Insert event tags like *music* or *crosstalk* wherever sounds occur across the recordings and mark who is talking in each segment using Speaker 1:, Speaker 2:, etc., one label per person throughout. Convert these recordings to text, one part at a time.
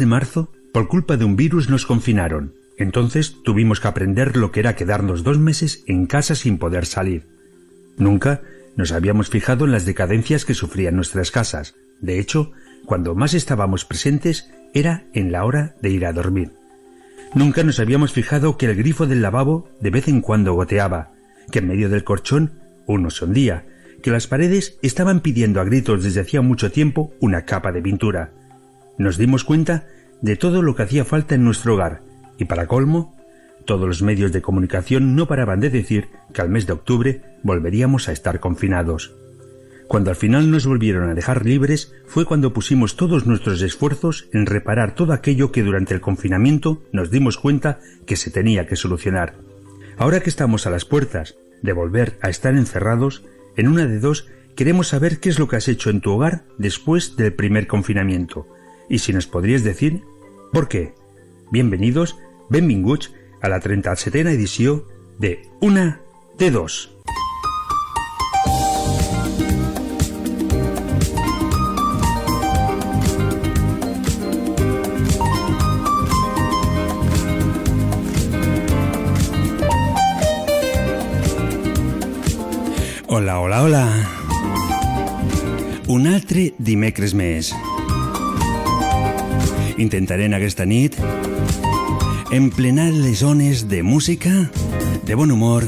Speaker 1: De
Speaker 2: marzo, por culpa de un virus nos confinaron. Entonces tuvimos que aprender lo que era quedarnos dos meses en casa sin poder salir. Nunca nos habíamos fijado en las decadencias que sufrían nuestras casas. De hecho, cuando más estábamos presentes era en la hora de ir a dormir. Nunca nos habíamos fijado que el grifo del lavabo de vez en cuando goteaba, que en medio del colchón uno se hundía, que las paredes estaban pidiendo a gritos desde hacía mucho tiempo una capa de pintura. Nos dimos cuenta de todo lo que hacía falta en nuestro hogar, y para colmo, todos los medios de comunicación no paraban de decir que al mes de octubre volveríamos a estar confinados. Cuando al final nos volvieron a dejar libres fue cuando pusimos todos nuestros esfuerzos en reparar todo aquello que durante el confinamiento nos dimos cuenta que se tenía que solucionar. Ahora que estamos a las puertas de volver a estar encerrados, en una de dos queremos saber qué es lo que has hecho en tu hogar después del primer confinamiento. Y si nos podrías decir por qué. Bienvenidos, benvinguts a la 37a edició de Una de Dos. Hola, hola, hola. Un altre dimecres més. Intentaré en aquesta nit emplenar les zones de música, de bon humor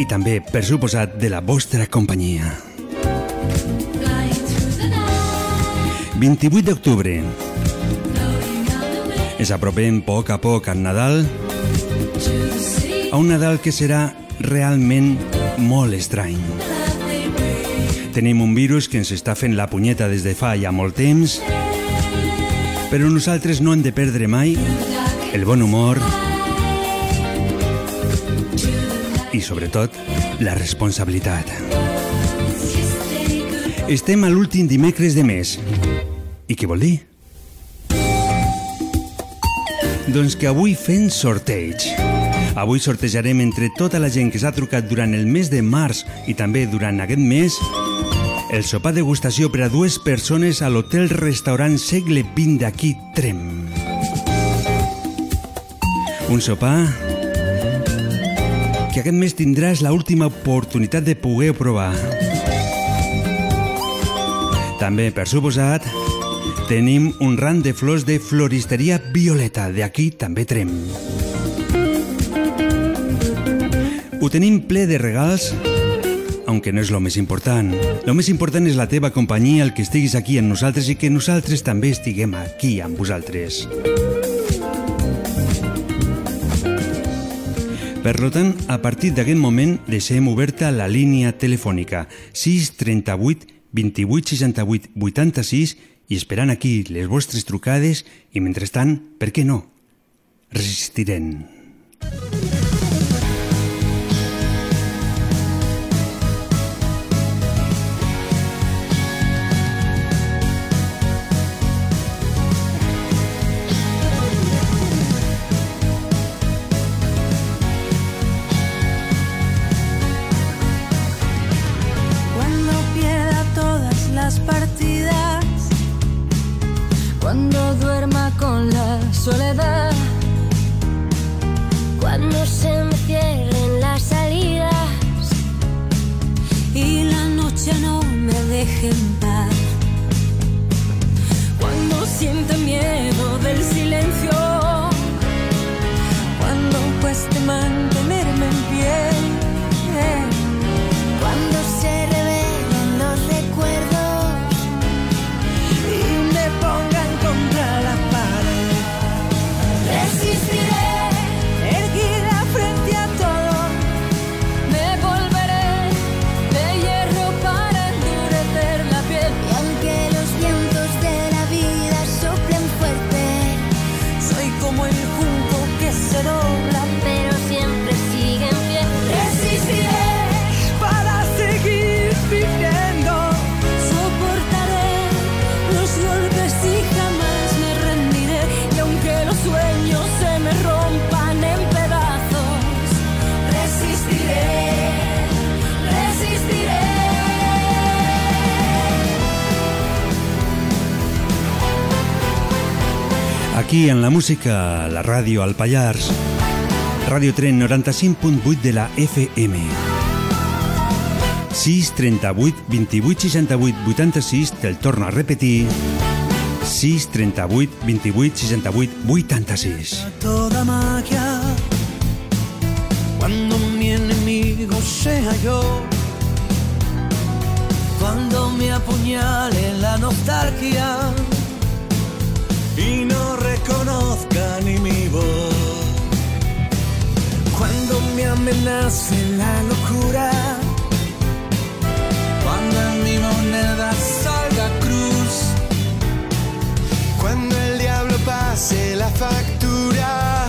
Speaker 2: i també, per suposat, de la vostra companyia. 28 d'octubre. Ens apropem poc a poc al Nadal, a un Nadal que serà realment molt estrany. Tenim un virus que ens està fent la punyeta des de fa ja molt temps, però nosaltres no hem de perdre mai el bon humor i, sobretot, la responsabilitat. Estem a l'últim dimecres de mes. I què vol dir? Doncs que avui fem sorteig. Avui sortejarem entre tota la gent que s'ha trucat durant el mes de març i també durant aquest mes el sopar degustació per a dues persones a l'hotel-restaurant Segle XX d'aquí Trem. Un sopar que aquest mes tindràs la última oportunitat de poder provar. També, per suposat, tenim un ram de flors de floristeria violeta, d'aquí també Trem. Ho tenim ple de regals, aunque no és lo més important. Lo més important és la teva companyia, el que estiguis aquí amb nosaltres i que nosaltres també estiguem aquí amb vosaltres. Per tant, a partir d'aquest moment deixem oberta la línia telefònica 638 28 68 86 i esperant aquí les vostres trucades i mentrestant, per què no? Resistirem. Aquí en la música, la ràdio al Pallars. Ràdio Tren 95.8 de la FM. 6 38 28 68 86 te'l torno a repetir 6 38 28 68 86
Speaker 3: toda magia cuando mi enemigo sea yo cuando me apuñale la nostalgia y no reconozca ni mi voz cuando me amenace la locura cuando en mi moneda salga cruz
Speaker 4: Cuando el diablo pase la factura,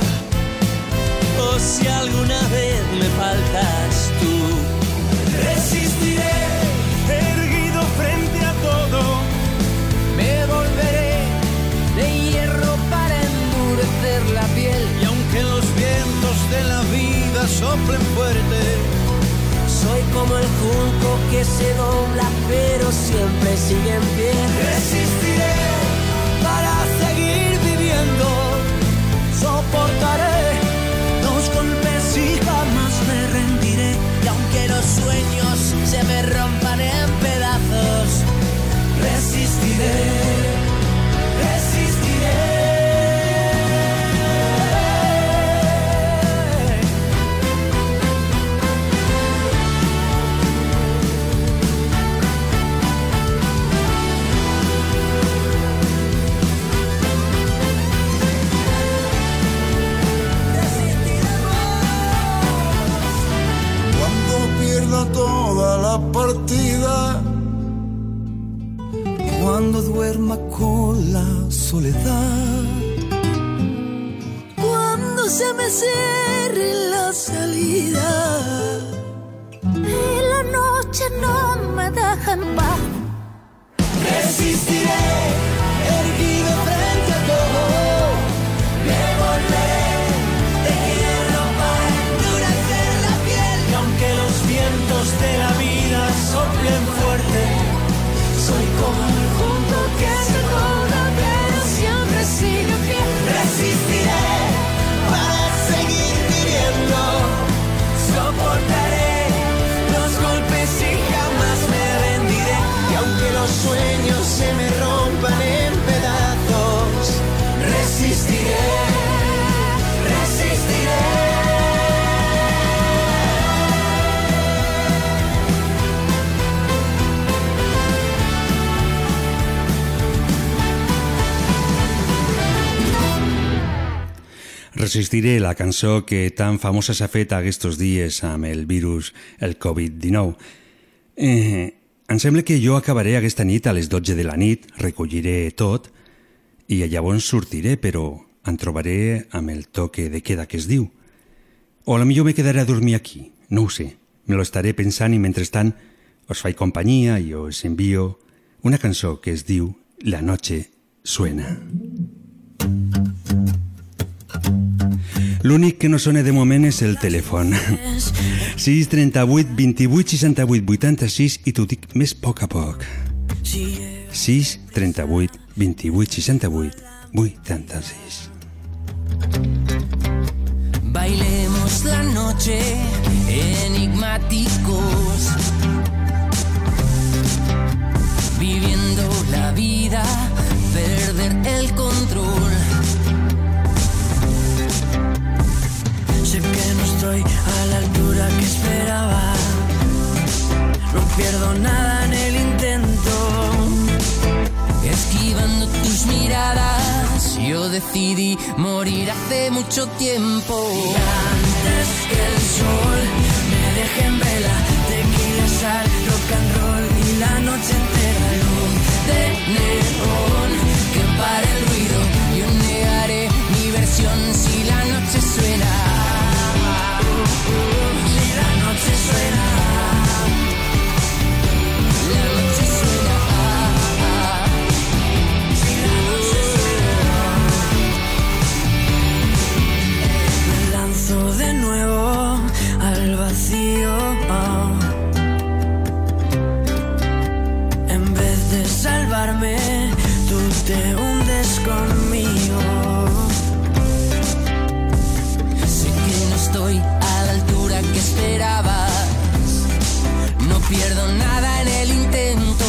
Speaker 3: o si alguna vez me faltas tú. Resistiré, erguido frente a todo. Me volveré la piel. Y aunque los vientos de la vida soplen fuerte, soy como el junco que se dobla pero siempre sigue en pie. Resistiré para seguir viviendo. Soportaré los golpes y jamás me rendiré. Y aunque los sueños se me rompan en pedazos, resistiré. Resistiré. Soledad. Resistiré la
Speaker 2: cançó que tan famosa s'ha fet aquests dies amb el virus, el Covid-19. Eh, em sembla que jo acabaré aquesta nit a les 12 de la nit, recolliré tot i llavors sortiré, però em trobaré amb el toque de queda que es diu. O a la millor me quedaré a dormir aquí, no ho sé. Me lo estaré pensant i mentrestant us faig companyia i us envio una cançó que es diu La noche suena. L'únic que no sona de moment és el telèfon. 6 38 28 68 86 i t'ho dic més a poc a poc. 6 38 28 68 86.
Speaker 3: Bailemos la noche enigmáticos, viviendo la vida, perder el control. Estoy a la altura que esperaba, no pierdo nada en el intento. Esquivando tus miradas, yo decidí morir hace mucho tiempo. Y antes que el sol me deje en vela, tequila, sal, rock and roll y la noche entera luz de neón tú te hundes conmigo. Sé que no estoy a la altura que esperabas, no pierdo nada en el intento,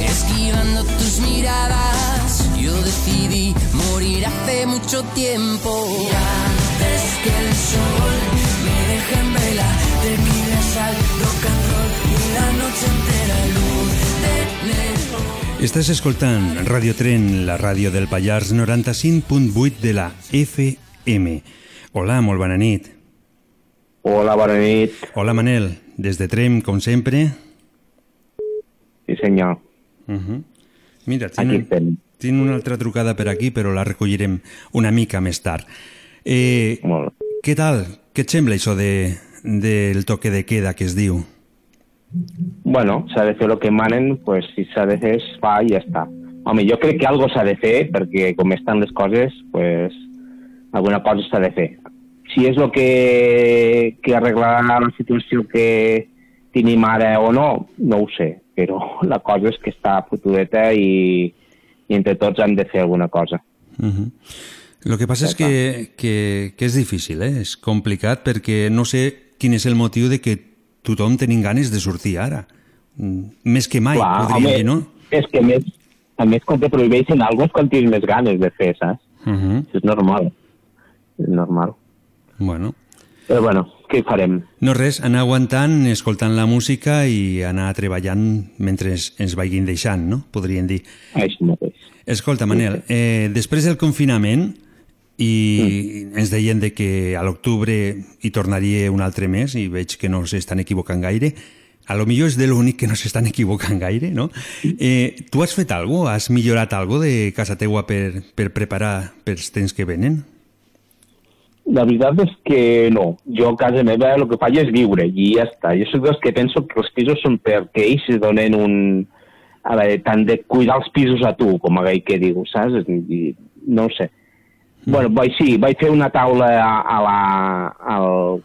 Speaker 3: esquivando tus miradas. Yo decidí morir hace mucho tiempo. Y antes que el sol me deje en vela, tequila, sal, rock and roll y la noche
Speaker 2: Estàs escoltant Radio Tren, la ràdio del Pallars 95.8 de la FM. Hola, molt bona nit.
Speaker 5: Hola, bona nit.
Speaker 2: Hola, Manel. Des de Trem, com sempre.
Speaker 5: Sí, senyor.
Speaker 2: Uh -huh. Mira,
Speaker 5: Aquí
Speaker 2: tinc, tinc una altra trucada per aquí, però la recollirem una mica més tard. Eh,
Speaker 5: Molt
Speaker 2: què tal? Què et sembla això de, del toque de queda que es diu?
Speaker 5: Bueno, s'ha de fer el que manen, pues, si s'ha de fer, es fa i ja està. Home, jo crec que algo s'ha de fer, perquè com estan les coses, pues, alguna cosa s'ha de fer. Si és el que, que arreglarà la situació que tenim ara o no, no ho sé, però *laughs* la cosa és que està fotudeta i, i entre tots hem de fer alguna cosa.
Speaker 2: Uh -huh. Lo que passa és que, que, que és difícil, eh? és complicat perquè no sé quin és el motiu de que tothom tenim ganes de sortir ara. Mm, Més que mai,
Speaker 5: Clar,
Speaker 2: podríem
Speaker 5: home,
Speaker 2: dir, no?
Speaker 5: És que més, a més quan te prohibeixen alguna cosa és quan tens més ganes de fer, saps?
Speaker 2: Uh -huh.
Speaker 5: És normal. És normal.
Speaker 2: Bueno,
Speaker 5: Però bueno, què farem?
Speaker 2: no res, anar aguantant, escoltant la música i anar treballant mentre ens vagin deixant, no? Podríem dir.
Speaker 5: Així mateix.
Speaker 2: Escolta, Manel, eh, després del confinament i
Speaker 5: Mm.
Speaker 2: ens deien de que a l'octubre hi tornaria un altre mes i veig que no s'estan equivocant gaire. A lo millor és de l'únic que no s'estan *laughs* equivocant gaire, no? Eh, tu has fet alguna cosa? Has millorat alguna de casa teua per, per preparar pels temps que venen?
Speaker 5: La veritat és que no. Jo a casa meva el que faig és viure i ja està. Jo soc dels que penso que els pisos són perquè ells es donen un... A veure, tant de cuidar els pisos a tu, com aquell que diu, saps? No ho sé. Bueno, vaig, sí, vaig fer una taula a, a la... Al,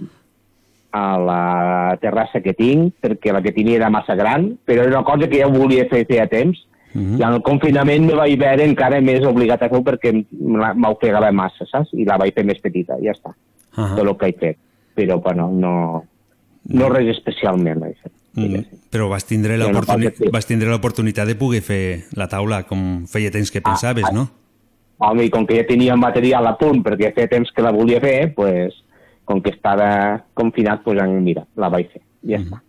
Speaker 5: a la terrassa que tinc, perquè la que tenia era massa gran, però era una cosa que ja volia fer feia temps,
Speaker 2: Uh
Speaker 5: I en el confinament me vaig veure encara més obligat a fer perquè m'ofegava massa, saps? I la vaig fer més petita, ja està.
Speaker 2: Uh -huh.
Speaker 5: Tot el que he fet. Però, bueno, no, no res especialment vaig fer.
Speaker 2: Mm, però vas tindre l'oportunitat de poder fer la taula com feia temps que pensaves, no?
Speaker 5: Home, i com que ja tenia material a punt perquè feia temps que la volia fer, pues, com que estava confinat, pues, mira, la vaig fer. Ja està.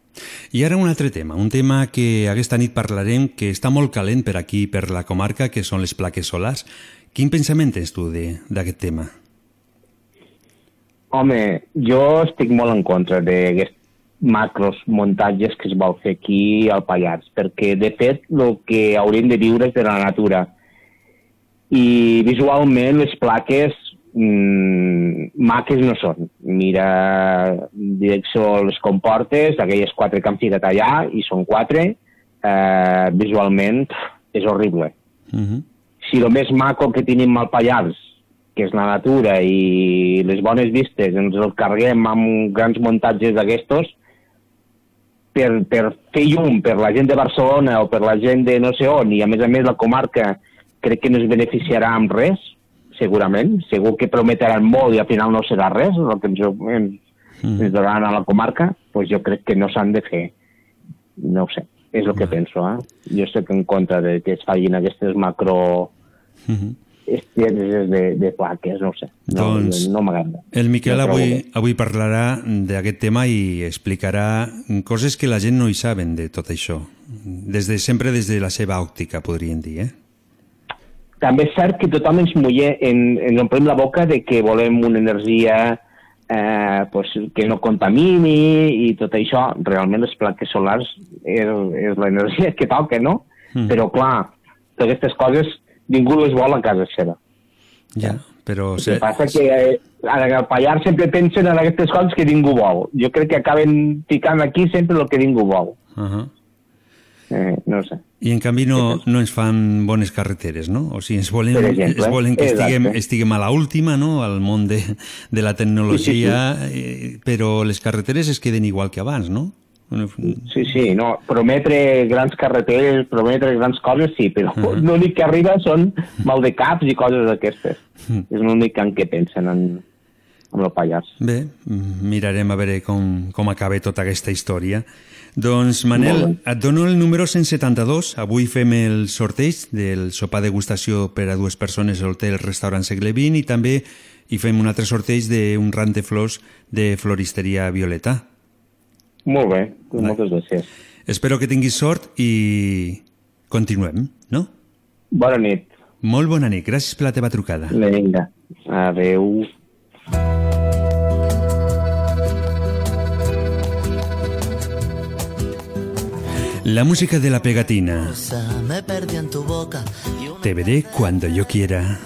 Speaker 2: I ara un altre tema, un tema que aquesta nit parlarem que està molt calent per aquí, per la comarca, que són les plaques solars. Quin pensament tens tu d'aquest tema?
Speaker 5: Home, jo estic molt en contra d'aquests macros muntatges que es vol fer aquí al Pallars, perquè de fet el que hauríem de viure és de la natura. I visualment les plaques mmm, maques no són. Mira direcció les comportes, aquelles quatre que han ficat allà, i són quatre, eh, visualment és horrible.
Speaker 2: Uh -huh.
Speaker 5: Si el més maco que tenim al Pallars que és la natura i les bones vistes, ens el carreguem amb grans muntatges d'aquestos, per, per fer llum per la gent de Barcelona o per la gent de no sé on, i a més a més la comarca crec que no es beneficiarà amb res, segurament. Segur que prometran molt i al final no serà res, el que ens, ens,
Speaker 2: Mm.
Speaker 5: ens donaran a la comarca, doncs jo crec que no s'han de fer. No sé, és el que penso. Eh? Jo estic en contra de que es facin aquestes macro
Speaker 2: Uh -huh.
Speaker 5: estieses de, de plaques, no sé. No,
Speaker 2: Doncs
Speaker 5: no m'agrada.
Speaker 2: El Miquel
Speaker 5: No
Speaker 2: avui, avui parlarà d'aquest tema i explicarà coses que la gent no hi saben de tot això. Des de, sempre des de la seva òptica, podríem dir, eh?
Speaker 5: També és cert que tothom ens mulle, en, ens omplem la boca de que volem una energia eh, pues, que no contamini i tot això. Realment les plaques solars és, és l'energia que toca, no?
Speaker 2: Mm.
Speaker 5: Però clar, totes aquestes coses ningú les vol a casa seva.
Speaker 2: Ja, però...
Speaker 5: El que passa que eh, al Pallar sempre pensen en aquestes coses que ningú vol. Jo crec que acaben ficant aquí sempre el que ningú vol.
Speaker 2: Uh -huh.
Speaker 5: Eh, no sé.
Speaker 2: I en canvi no, no ens fan bones carreteres, no? O sigui, ens volen,
Speaker 5: exemple,
Speaker 2: ens volen que estiguem,
Speaker 5: exacte.
Speaker 2: estiguem a la última, no?, al món de, de la tecnologia, eh, però les carreteres es queden igual que abans, no?
Speaker 5: Sí, sí, no, prometre grans carreteres, prometre grans coses, sí, però uh *laughs* -huh. l'únic que arriba són mal de caps i coses d'aquestes. És l'únic en què pensen en, en el Pallars.
Speaker 2: Bé, mirarem a veure com, com acaba tota aquesta història. Doncs, Manel, et dono el número 172. Avui fem el sorteig del sopar degustació per a dues persones al hotel restaurant segle XX i també hi fem un altre sorteig d'un ram de flors de floristeria Violeta.
Speaker 5: Molt bé, moltes gràcies.
Speaker 2: Espero que tinguis sort i continuem, no?
Speaker 5: Bona nit.
Speaker 2: Molt bona nit. Gràcies per la teva trucada.
Speaker 5: Vinga, adeu.
Speaker 2: La música de la pegatina.
Speaker 6: Me perdí en tu boca
Speaker 2: Te veré cuando yo quiera.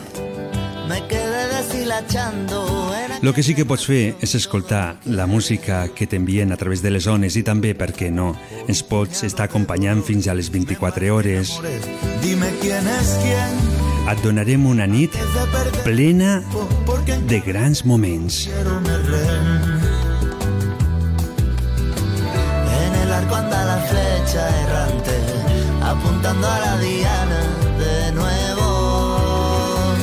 Speaker 6: me quedé deshilachando
Speaker 2: Lo que sí que pots fer és escoltar la música que t'envien a través de les zones i també, per què no, ens pots estar acompanyant fins a les 24 hores. Et donarem una nit plena de grans moments.
Speaker 6: Flecha errante, apuntando a la diana de nuevo.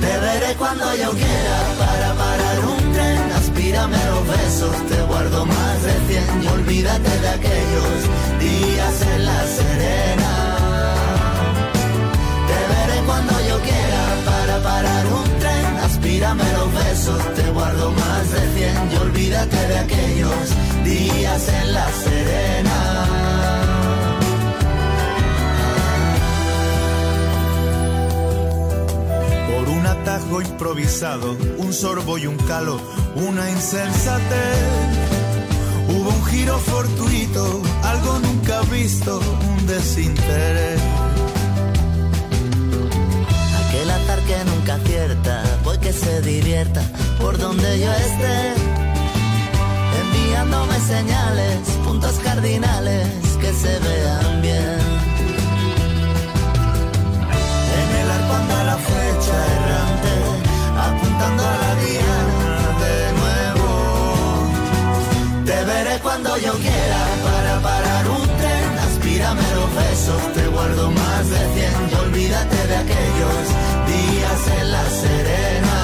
Speaker 6: Te veré cuando yo quiera para parar un tren. Aspírame los besos, te guardo más de cien y olvídate de aquellos días en la serena. Te veré cuando yo quiera para parar un tren. Aspírame los besos, te guardo más de cien y olvídate de aquellos días en la serena.
Speaker 7: Atajo improvisado, un sorbo y un calo, una insensatez. Hubo un giro fortuito, algo nunca visto, un desinterés.
Speaker 6: Aquel azar que nunca acierta, voy que se divierta por donde yo esté. Enviándome señales, puntos cardinales que se vean bien. Cuando yo quiera para parar un tren. Aspírame los besos, te guardo más de cien y olvídate de aquellos días en la serena.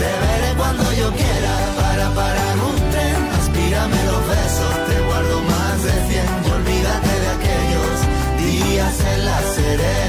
Speaker 6: Te veré cuando yo quiera para parar un tren. Aspírame los besos, te guardo más de cien y olvídate de aquellos días en la serena.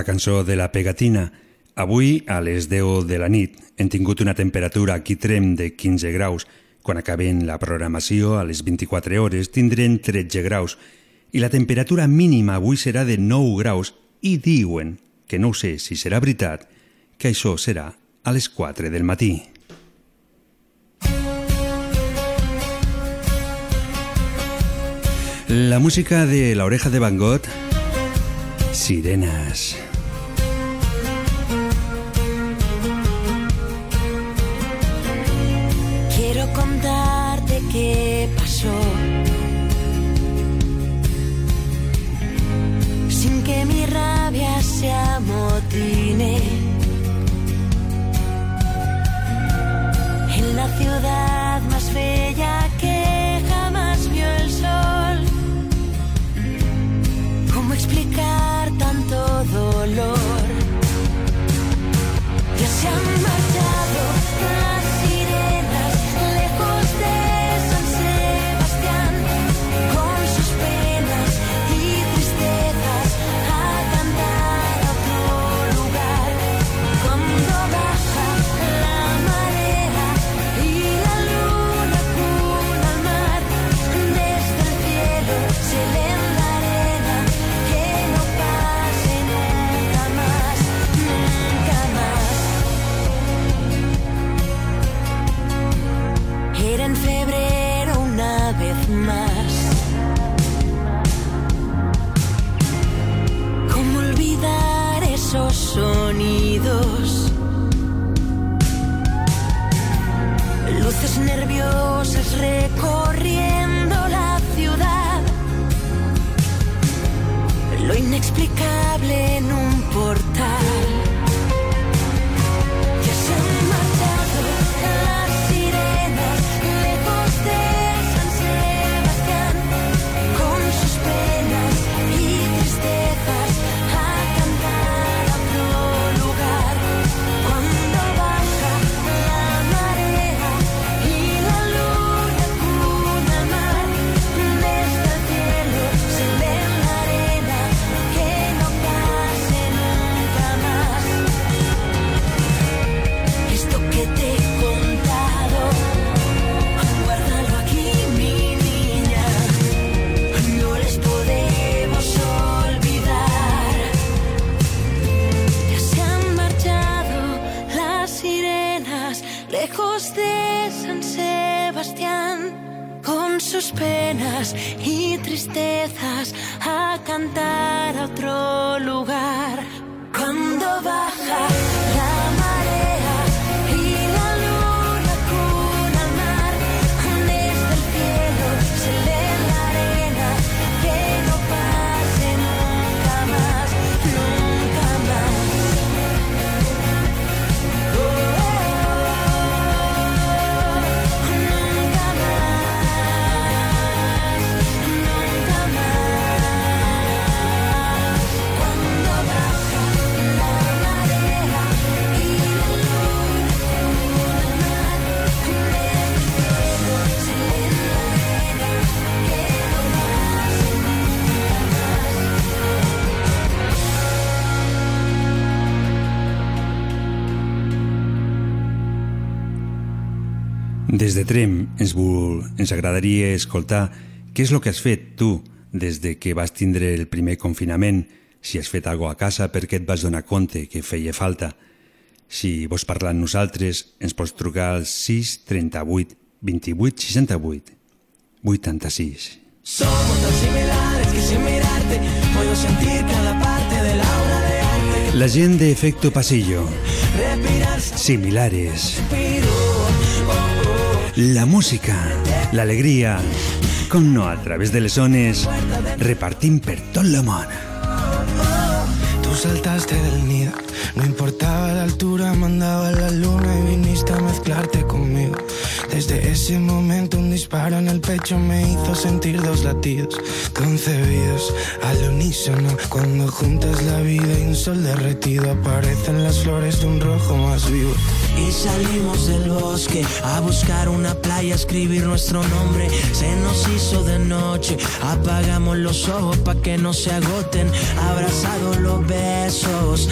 Speaker 6: La
Speaker 2: cançó de la pegatina. Avui, a les 10 de la nit, hem tingut una temperatura aquí trem de 15 graus. Quan acabem la programació, a les 24 hores, tindrem 13 graus. I la temperatura mínima avui serà de 9 graus. I diuen, que no sé si serà veritat, que això serà a les 4 del matí. La música de La Oreja de Van Gogh, Sirenas.
Speaker 8: Qué pasó. Sin que mi rabia se amotine. En la ciudad más bella que jamás vio el sol. ¿Cómo explicar tanto dolor?
Speaker 9: nerviosas recorriendo la ciudad. Lo inexplicable en un portal. Trem ens, vol, ens agradaria escoltar què és el que has fet tu des de que vas tindre el primer confinament, si has fet alguna a casa perquè et vas donar compte que feia falta. Si vols parlar amb nosaltres, ens pots trucar al 6 38 28 68 86. Somos tan similares que sin mirarte puedo sentir cada parte de la obra de arte. La gent de Efecto Pasillo. Similares. Respiro la música, l'alegria, com no a través de les zones, repartim per tot la món.
Speaker 10: Tú saltaste del nido, no importaba la altura, mandaba la luna y viniste a mezclarte conmigo. Desde ese momento un disparo en el pecho me hizo sentir dos latidos concebidos al unísono. Cuando juntas la vida y un sol derretido aparecen las flores de un rojo más vivo.
Speaker 11: Y salimos del bosque a buscar una playa, escribir nuestro nombre. Se nos hizo de noche, apagamos los ojos para que no se agoten. Abrazados los besos,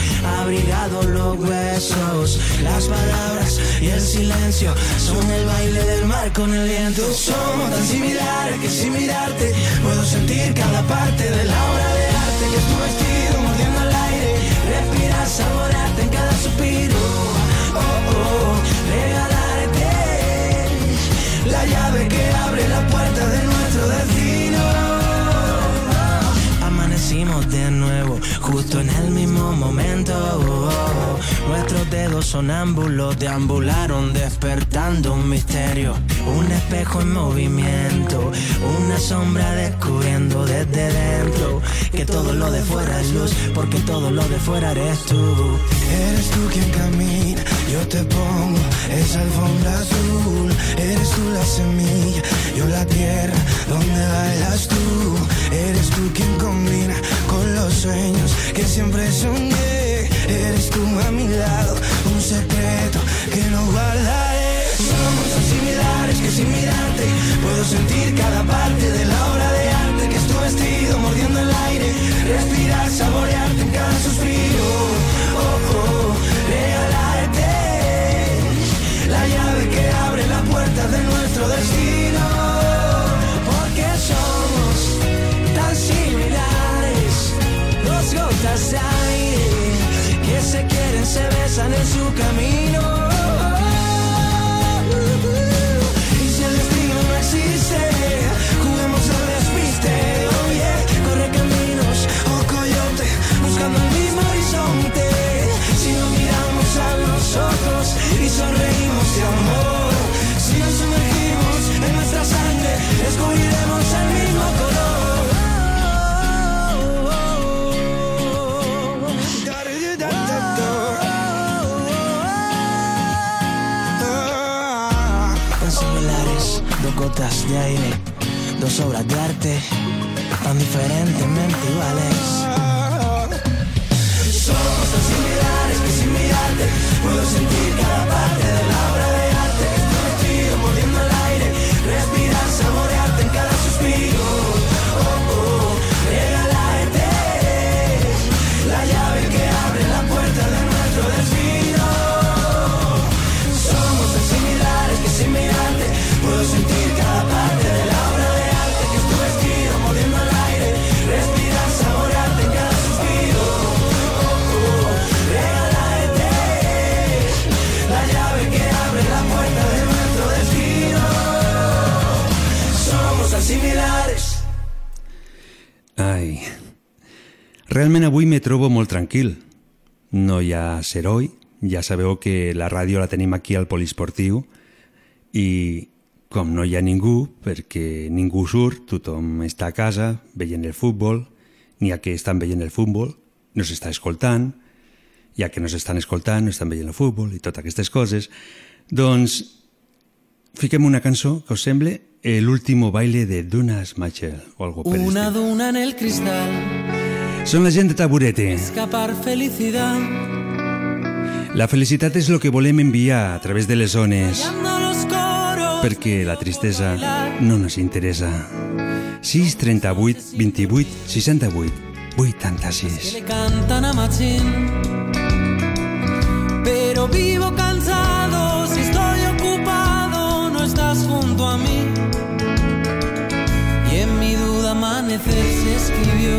Speaker 11: abrigados los huesos. Las palabras y el silencio son el baile del mar con el viento. Somos tan similares que sin mirarte puedo sentir cada parte de la obra de arte que es tu vestido mordiendo el aire. Respirar, saborearte en cada suspiro. Oh, oh, regalarte la llave que abre la puerta de nuestro destino. Amanecimos de nuevo, justo en el mismo momento. Nuestros dedos sonámbulos deambularon despertando un misterio. Un espejo en movimiento, una sombra descubriendo desde dentro que todo lo de fuera es luz, porque todo lo de fuera eres tú.
Speaker 10: Eres tú quien camina, yo te pongo esa alfombra azul. Eres tú la semilla, yo la tierra donde bailas tú. Eres tú quien combina con los sueños que siempre soñé
Speaker 11: Eres tú a mi lado, un secreto que no guardaré. Somos similares que sin mirarte puedo sentir cada parte de la obra de arte que es tu vestido mordiendo el aire. Respirar, saborearte en cada suspiro.
Speaker 2: Me trobo molt tranquil. No hi ha seroi, ja sabeu que la ràdio la tenim aquí al poliesportiu i com no hi ha ningú, perquè ningú surt, tothom està a casa veient el futbol, n'hi ha que estan veient el futbol, no s'està escoltant, ha que no s'estan escoltant, no estan veient el futbol i totes aquestes coses, doncs fiquem una cançó que us sembla l'último baile de Duna Smachel o algo per el
Speaker 12: Una duna en el cristal,
Speaker 2: Són la gent de Taburete.
Speaker 12: escapar felicidad.
Speaker 2: La felicitat és el que volem enviar a través de les zones, perquè la tristesa no ens interessa. 6 38 28 68
Speaker 12: que
Speaker 2: 86
Speaker 12: le cantan a Machín. Pero vivo se escribió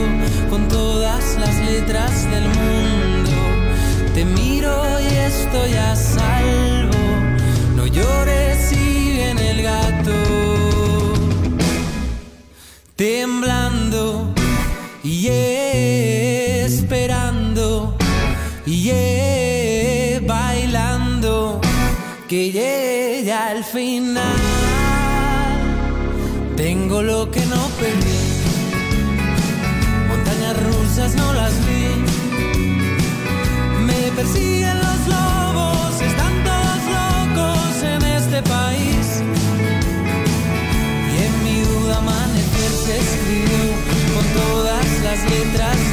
Speaker 12: con todas las letras del mundo. Te miro y estoy a salvo, no llores y viene el gato. Temblando y esperando y bailando que llegue al final. Tengo lo que no las vi. Me persiguen los lobos, están todos locos en este país. Y en mi duda amanecer se escribió con todas las letras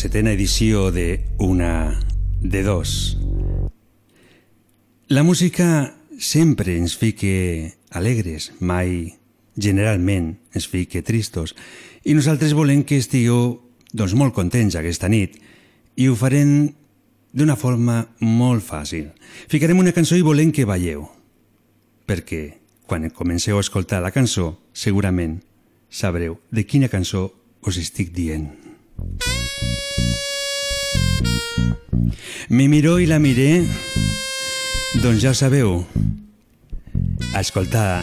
Speaker 2: 37a edició de Una de Dos. La música sempre ens fique alegres, mai generalment ens fique tristos, i nosaltres volem que estigueu doncs, molt contents aquesta nit i ho farem d'una forma molt fàcil. Ficarem una cançó i volem que balleu, perquè quan comenceu a escoltar la cançó segurament sabreu de quina cançó us estic dient. Me miró i la miré, doncs ja ho sabeu. Escoltar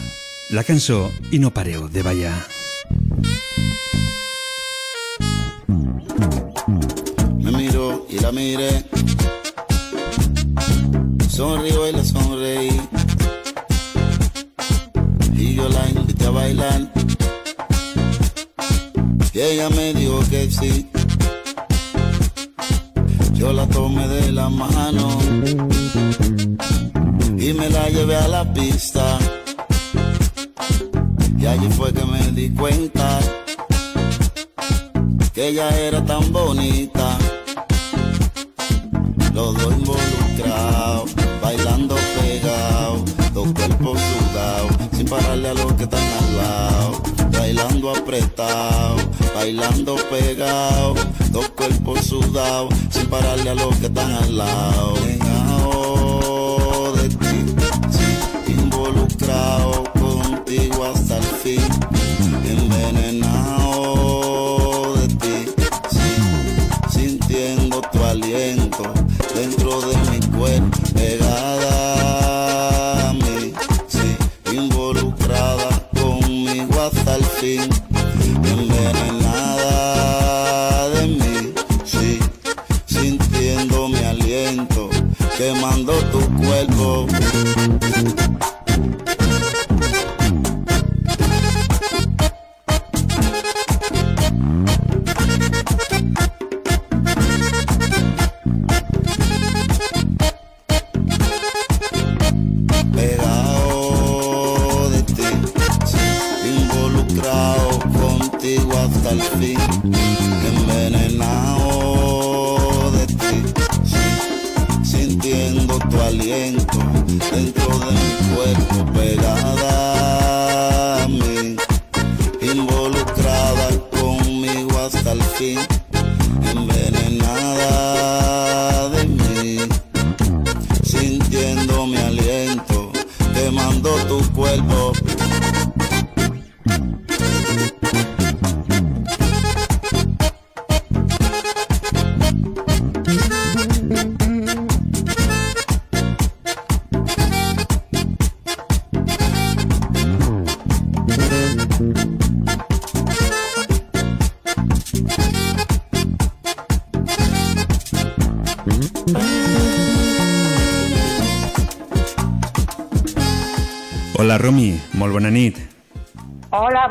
Speaker 2: la cançó i no pareu de ballar.
Speaker 13: Me miró y la miré. Sonrió y la sonreí. Y yo la invité a bailar. Y ella me dijo que sí. Yo la tomé de la mano y me la llevé a la pista. Y allí fue que me di cuenta que ella era tan bonita. Los dos involucrados, bailando pegados, dos cuerpos bailando pegado, dos cuerpos sudados, sin pararle a los que están al lado. Pegado de ti, sí, involucrado contigo hasta el fin, envenenado de ti, sí, sintiendo tu aliento dentro de mi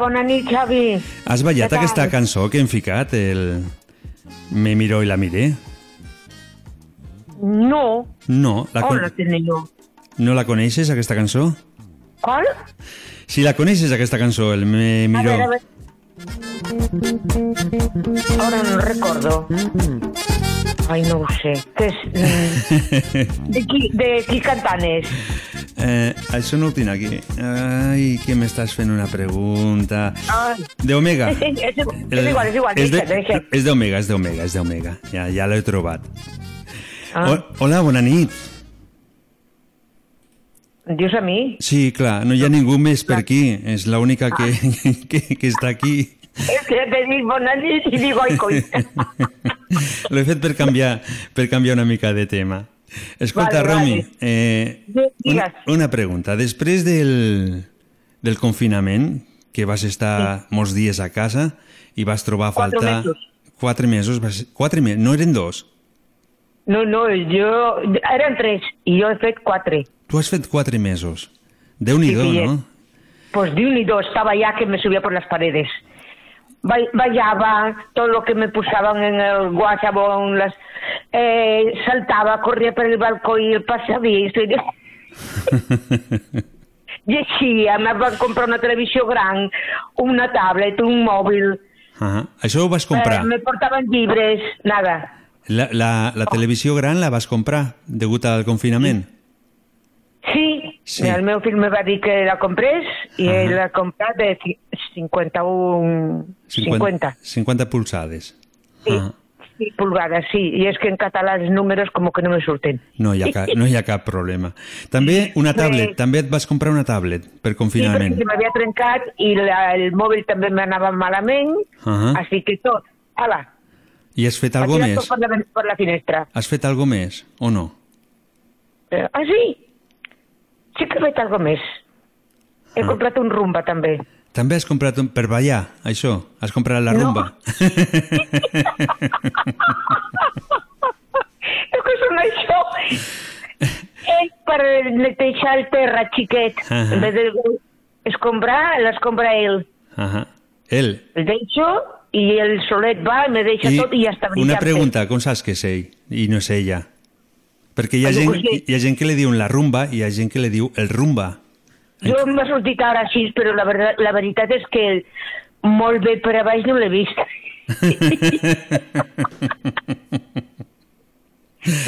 Speaker 2: bona nit,
Speaker 14: Xavi.
Speaker 2: Has ballat
Speaker 14: Què tal?
Speaker 2: aquesta cançó que hem ficat, el Me miró i la miré?
Speaker 14: No.
Speaker 2: No, la,
Speaker 14: On
Speaker 2: con...
Speaker 14: la tenia jo?
Speaker 2: no la coneixes, aquesta cançó?
Speaker 14: Qual?
Speaker 2: Si la coneixes, aquesta cançó, el Me
Speaker 14: A
Speaker 2: miró...
Speaker 14: ver, a ver. Ahora no recuerdo. Ay, no ho sé. ¿Qué es? mm, *laughs* ¿De qui, de qui cantant és?
Speaker 2: Eh, això no ho tinc aquí. Ai, que m'estàs fent una pregunta.
Speaker 14: Ai.
Speaker 2: De Omega.
Speaker 14: és, és, és igual, és igual.
Speaker 2: És de- és d'Omega, és d'Omega, és d'Omega. Ja, ja l'he trobat.
Speaker 14: Ah.
Speaker 2: O- Hola, bona nit.
Speaker 14: Dius a mi?
Speaker 2: Sí, clar, no hi ha ningú més per aquí. És l'única que, *laughs* que, que està aquí.
Speaker 14: És que te dic bona nit i dic, ai, coi. *laughs*
Speaker 2: L'he fet per canviar, per canviar una mica de tema. Escolta,
Speaker 14: Vale,
Speaker 2: Romi,
Speaker 14: vale.
Speaker 2: eh, una, una pregunta. Després del, del confinament, que vas estar molts dies a casa i vas trobar a
Speaker 14: Quatre
Speaker 2: faltar...
Speaker 14: mesos.
Speaker 2: Quatre mesos. Vas, quatre mesos, no eren dos.
Speaker 14: No, no, jo... Eren tres i jo he fet quatre.
Speaker 2: Tu has fet quatre mesos. Déu-n'hi-do,
Speaker 14: Sí, sí,
Speaker 2: no?
Speaker 14: Pues y dos estaba ya que me subía por las paredes. Va- Vallaba todo lo que me pusaban en el en las... eh, saltaba, corría por el balcón y el pasadís. *laughs* Llegía, me van comprar una televisión gran, una tablet, un móvil.
Speaker 2: Ah, això ho vas
Speaker 14: eh,
Speaker 2: comprar.
Speaker 14: me portaban libres, nada.
Speaker 2: La, la, la televisió gran la vas comprar degut al confinament?
Speaker 14: Sí,
Speaker 2: Sí.
Speaker 14: el meu fill me va dir que la comprés i ell la ha comprat de ci- 51... 50.
Speaker 2: 50 pulsades.
Speaker 14: Sí.
Speaker 2: Ah,
Speaker 14: Sí, pulgadas, sí. I és que en català els números com que no me surten.
Speaker 2: no, hi ha cap, no hi ha cap problema. També una tablet. També et vas comprar una tablet per
Speaker 14: Sí, perquè
Speaker 2: confinament.
Speaker 14: se m'havia trencat i la, el mòbil també m'anava malament,
Speaker 2: Ah,
Speaker 14: així que tot. Ala,
Speaker 2: I has fet
Speaker 14: tirat
Speaker 2: més?
Speaker 14: per la, per la finestra.
Speaker 2: Has fet algo més o no?
Speaker 14: Eh, ah, sí? Sí que he fet alguna més. He
Speaker 2: Ah.
Speaker 14: comprat un rumba també.
Speaker 2: També has comprat un... per ballar, això? Has comprat la
Speaker 14: No.
Speaker 2: rumba?
Speaker 14: És que són això. És *laughs* per netejar el terra, xiquet.
Speaker 2: Ahà.
Speaker 14: En vez de escombrar, l'escombra ell.
Speaker 2: Ahà. Ell.
Speaker 14: El deixo i el solet va, me deixa tot i ja està brillant.
Speaker 2: una pregunta, com saps que és ell i no és ella? Perquè hi ha, gent, hi ha gent que li diu la rumba i hi ha gent que li diu el rumba.
Speaker 14: Jo m'ha sortit ara així, però la, veritat, la veritat és que molt bé per a baix no l'he vist.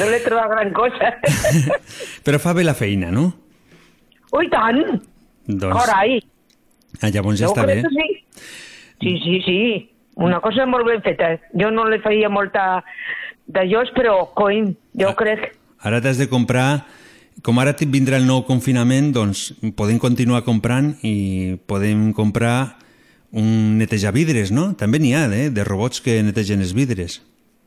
Speaker 14: no l'he trobat gran cosa. *laughs*
Speaker 2: Però fa bé la feina, no?
Speaker 14: Ui, tant!
Speaker 2: Doncs,
Speaker 14: Carai!
Speaker 2: ah, llavors ja
Speaker 14: Jo
Speaker 2: està bé.
Speaker 14: sí. Sí, sí, sí. Una cosa molt ben feta. Jo no li feia molta d'allòs, però, coi, jo
Speaker 2: Ah.
Speaker 14: crec...
Speaker 2: Ara t'has de comprar... Com ara vindrà el nou confinament, doncs podem continuar comprant i podem comprar un netejavidres, no? També n'hi ha, eh, de robots que netegen els vidres.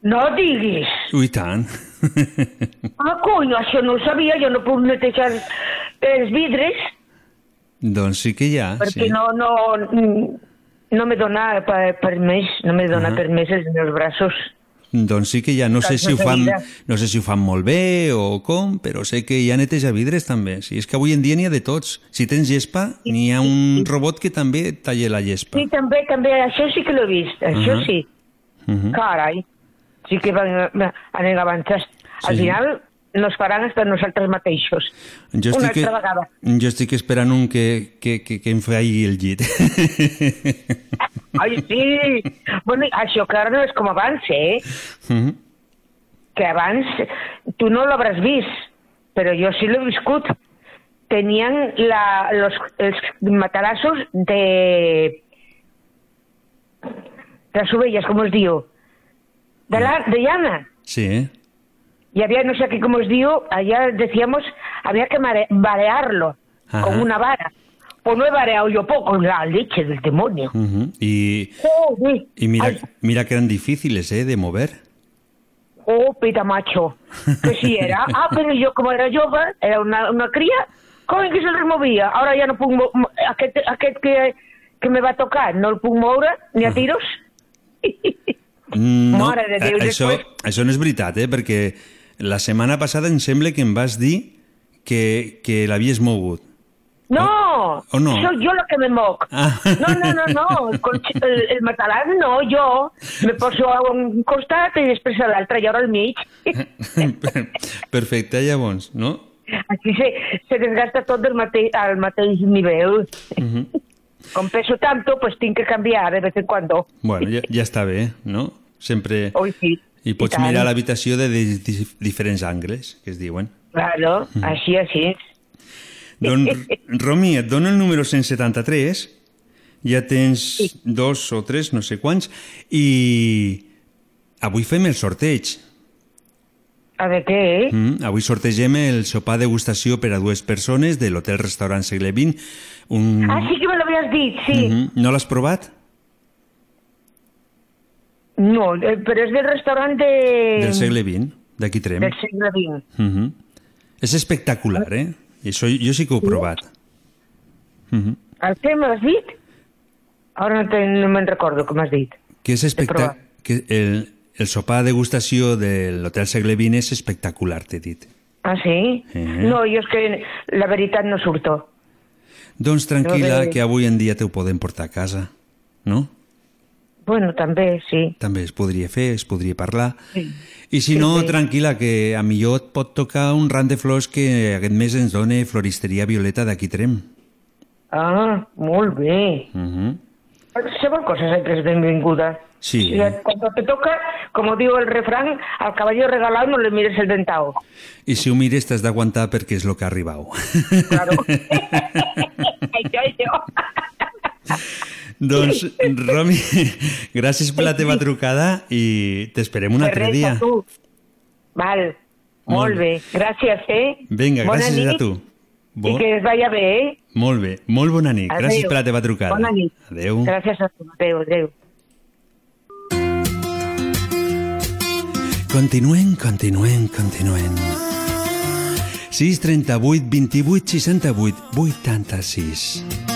Speaker 14: No diguis!
Speaker 2: Ui, tant. *laughs*
Speaker 14: Ah, coi, això no ho sabia, jo no puc netejar els vidres
Speaker 2: doncs sí que hi ha,
Speaker 14: perquè
Speaker 2: sí.
Speaker 14: no, no, no me dona per, permís, no me dona
Speaker 2: Ahà.
Speaker 14: permís els meus braços.
Speaker 2: Doncs sí que ha. No sé,
Speaker 14: Casos
Speaker 2: si ho fan, no sé si ho fan molt bé o com, però sé que hi ha netejavidres també. Sí, és que avui en dia n'hi ha de tots. Si tens gespa, n'hi ha un robot que també talla la gespa.
Speaker 14: Sí, també, també, això sí que l'he vist, això
Speaker 2: Ahà.
Speaker 14: sí.
Speaker 2: Mhm.
Speaker 14: Carai, sí que van, anem avançats. Al
Speaker 2: Sí.
Speaker 14: final nos faran hasta nosaltres mateixos.
Speaker 2: Jo
Speaker 14: Una
Speaker 2: estic,
Speaker 14: altra vegada.
Speaker 2: jo estic esperant un que, que, que, que em faci el llit.
Speaker 14: Ai, sí! Bueno, això que ara no és com abans, eh?
Speaker 2: Mhm.
Speaker 14: Que abans tu no l'hauràs vist, però jo sí l'he viscut. Tenien la, los, els matalassos de... de las ovelles, com es diu? De, la, de llana.
Speaker 2: sí, eh?
Speaker 14: Y había, no sé qué cómo os digo, allá decíamos, había que varearlo
Speaker 2: Ajá.
Speaker 14: con una vara. Pues no he vareado yo poco, la leche del demonio.
Speaker 2: Mhm. I,
Speaker 14: Joder,
Speaker 2: i mira,
Speaker 14: Ay,
Speaker 2: mira que eren difíciles, eh, de mover.
Speaker 14: oh, pita macho. Que sí era. *laughs* Ah, pero yo como era jove, era una, una cría, com que se les movia? Ahora ja no mo- aquest, aquest que, que me va tocar, no el puc moure ni a tiros. *laughs*
Speaker 2: No,
Speaker 14: Mare de Déu,
Speaker 2: a- això,
Speaker 14: després-
Speaker 2: això no és veritat, eh? perquè la setmana passada em sembla que em vas dir que, que l'havies mogut.
Speaker 14: No,
Speaker 2: O no?
Speaker 14: soy yo la que me moc.
Speaker 2: Ah.
Speaker 14: No, no, no, no, el, el, matalàs no, jo. Me poso a un costat i després a l'altre, i ara al mig. *laughs*
Speaker 2: Perfecte, llavors, no?
Speaker 14: Així se, se desgasta tot del mate al mateix nivell.
Speaker 2: Mhm.
Speaker 14: Com peso tanto, pues tinc que canviar de vez en cuando.
Speaker 2: Bueno, ja, ja està bé, no? Sempre...
Speaker 14: Oi, sí.
Speaker 2: I pots
Speaker 14: I tant.
Speaker 2: mirar l'habitació de di di diferents angles, que es diuen.
Speaker 14: Claro,
Speaker 2: Mhm.
Speaker 14: així, així.
Speaker 2: Doncs, *laughs* Romi, et dono el número 173, ja tens dos o tres, no sé quants, i avui fem el sorteig.
Speaker 14: A de què?
Speaker 2: Mm, avui sortegem el sopar degustació per a dues persones de l'hotel-restaurant Segle XX. Un...
Speaker 14: Ah, sí que me l'havies dit, sí.
Speaker 2: Mhm. No l'has provat?
Speaker 14: No, eh, però és del restaurant de...
Speaker 2: Del segle XX. d'aquí Trem.
Speaker 14: del segle XX.
Speaker 2: Uh -huh. És espectacular, eh? Això jo sí que ho he provat. Uh -huh.
Speaker 14: El què m'has dit? Ara no, te, no me'n recordo com has dit.
Speaker 2: Que és espectacular. Que el, el sopar de degustació de l'Hotel Segle XX és espectacular, t'he dit.
Speaker 14: Ah, sí?
Speaker 2: Eh.
Speaker 14: No, jo és que la veritat no surto.
Speaker 2: Doncs tranquil·la,
Speaker 14: No, de-
Speaker 2: que avui en dia te ho podem portar a casa, no?
Speaker 14: Bueno, també, sí.
Speaker 2: També es podria fer, es podria parlar.
Speaker 14: sí.
Speaker 2: I si
Speaker 14: Sí,
Speaker 2: no,
Speaker 14: sí.
Speaker 2: tranquil·la, que a millor et pot tocar un ram de flors que aquest mes ens dona Floristeria Violeta d'aquí Trem.
Speaker 14: Ah, molt bé.
Speaker 2: Uh -huh.
Speaker 14: Qualsevol cosa sempre és benvinguda.
Speaker 2: Sí.
Speaker 14: Si et- Cuando te toca, como digo el refrán, al caballo regalado no le mires el dentado.
Speaker 2: I si ho mires t'has d'aguantar perquè és el que ha arribat.
Speaker 14: Claro. *laughs* *laughs* Això, això.
Speaker 2: Doncs, Romi, *laughs* gràcies per la teva trucada i t'esperem un altre dia.
Speaker 14: a. Val, molt
Speaker 2: Molt
Speaker 14: bé. Gràcies, eh?
Speaker 2: Vinga,
Speaker 14: Bona
Speaker 2: gràcies a
Speaker 14: nit
Speaker 2: tu.
Speaker 14: I que es vaya bé, eh?
Speaker 2: Molt bé, molt bona nit.
Speaker 14: Adéu.
Speaker 2: Gràcies per la teva trucada.
Speaker 14: Bona nit.
Speaker 2: Adéu.
Speaker 14: Gràcies a tu. Adéu, adéu.
Speaker 2: Continuem, continuem, continuem. 6, 38, 28, 68, 86.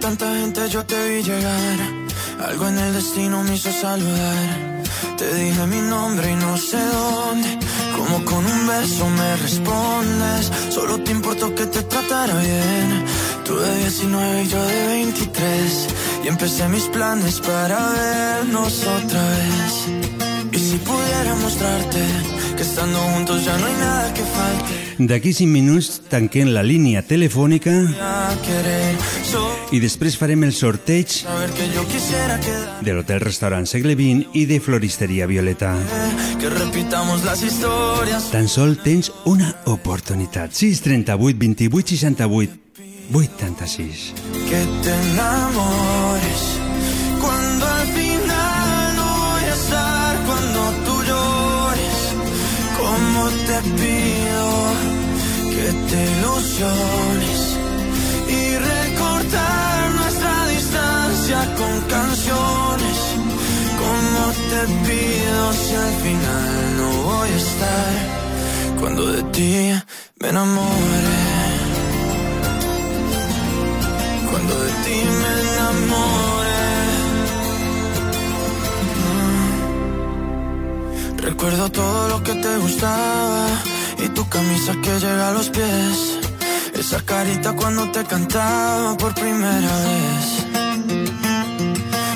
Speaker 4: Tanta gente yo te vi llegar. Algo en el destino me hizo saludar. Te dije mi nombre y no sé dónde. Como con un beso me respondes. Solo te importó que te tratara bien. Tú de 19 y yo de 23. Y empecé mis planes para vernos otra vez. Si pudiera mostrarte que estando juntos ya no hay nada que falte.
Speaker 2: D'aquí 5 minuts tanquem la línia telefònica i després farem el sorteig de l'Hotel Restaurant Segle XX i de Floristeria Violeta. Tan sol tens una oportunitat. 6, 38, 28, 68, 86.
Speaker 4: Que te enamores. Te pido que te ilusiones. Y recortar nuestra distancia con canciones. Como te pido si al final no voy a estar. Cuando de ti me enamore. Cuando de ti me enamore. Recuerdo todo lo que te gustaba y tu camisa que llega a los pies. Esa carita cuando te cantaba por primera vez.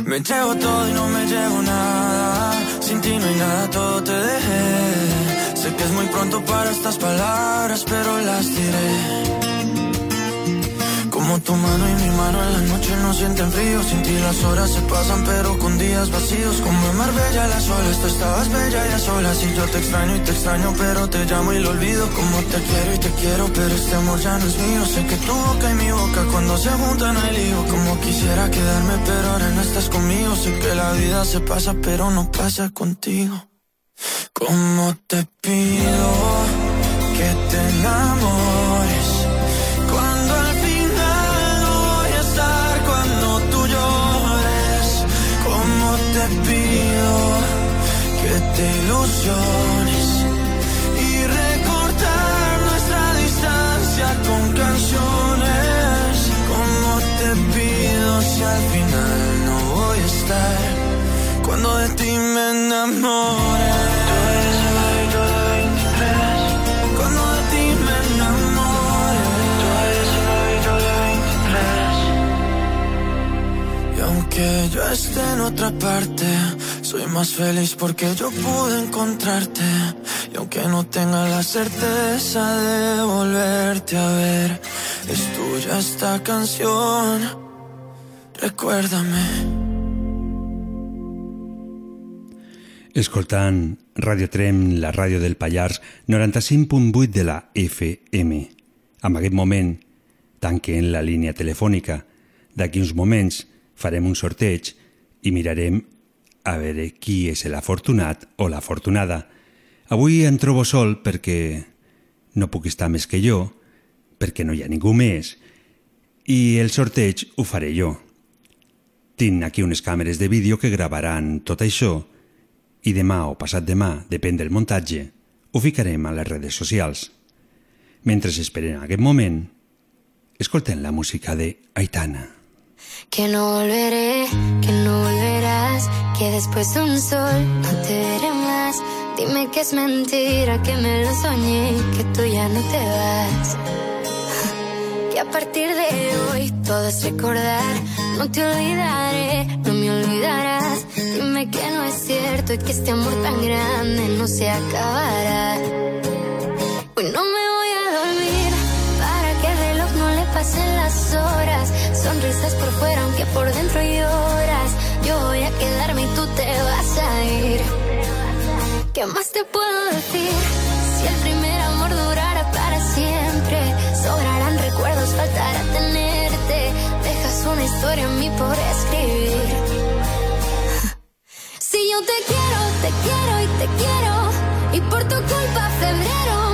Speaker 4: Me llevo todo y no me llevo nada. Sin ti no hay nada, todo te dejé. Sé que es muy pronto para estas palabras, pero las diré. Como tu mano y mi mano en la noche no sienten frío. Sin ti las horas se pasan, pero con días vacíos. Como en Marbella las olas, tú estabas bella y a solas. Y yo te extraño y te extraño, pero te llamo y lo olvido. Como te quiero y te quiero, pero este amor ya no es mío. Sé que tu boca y mi boca cuando se juntan hay lío. Como quisiera quedarme, pero ahora no estás conmigo. Sé que la vida se pasa, pero no pasa contigo. Como te pido que te enamores. Que ilusiones y recortar nuestra distancia con canciones. Como te pido si al final no voy a estar, cuando de ti me enamore. Aunque yo esté en otra parte, soy más feliz porque yo pude encontrarte. Y aunque no tenga la certeza de volverte a ver, es tuya esta canción. Recuérdame.
Speaker 2: Escoltant Radio Trem, la ràdio del Pallars, 95.8 de la FM. En aquest moment tanquem la línia telefònica. D'aquí uns moments farem un sorteig i mirarem a veure qui és l'afortunat o l'afortunada. Avui em trobo sol perquè no puc estar més que jo, perquè no hi ha ningú més, i el sorteig ho faré jo. Tinc aquí unes càmeres de vídeo que gravaran tot això i demà o passat demà, depèn del muntatge, ho ficarem a les redes socials. Mentre esperen aquest moment, escolten la música de Aitana.
Speaker 15: Que no volveré, que no volverás, que después de un sol no te veré más. Dime que es mentira, que me lo soñé, que tú ya no te vas. *laughs* Que a partir de hoy todo es recordar, no te olvidaré, no me olvidarás. Dime que no es cierto y que este amor tan grande no se acabará. Hoy no me voy a dormir para que el reloj no le pasen las horas. Sonrisas por fuera aunque por dentro lloras. Yo voy a quedarme y tú te vas a ir. ¿Qué más te puedo decir? Si el primer amor durara para siempre, sobrarán recuerdos, faltará tenerte. Dejas una historia en mí por escribir. *laughs* Si yo te quiero, te quiero y te quiero, y por tu culpa febrero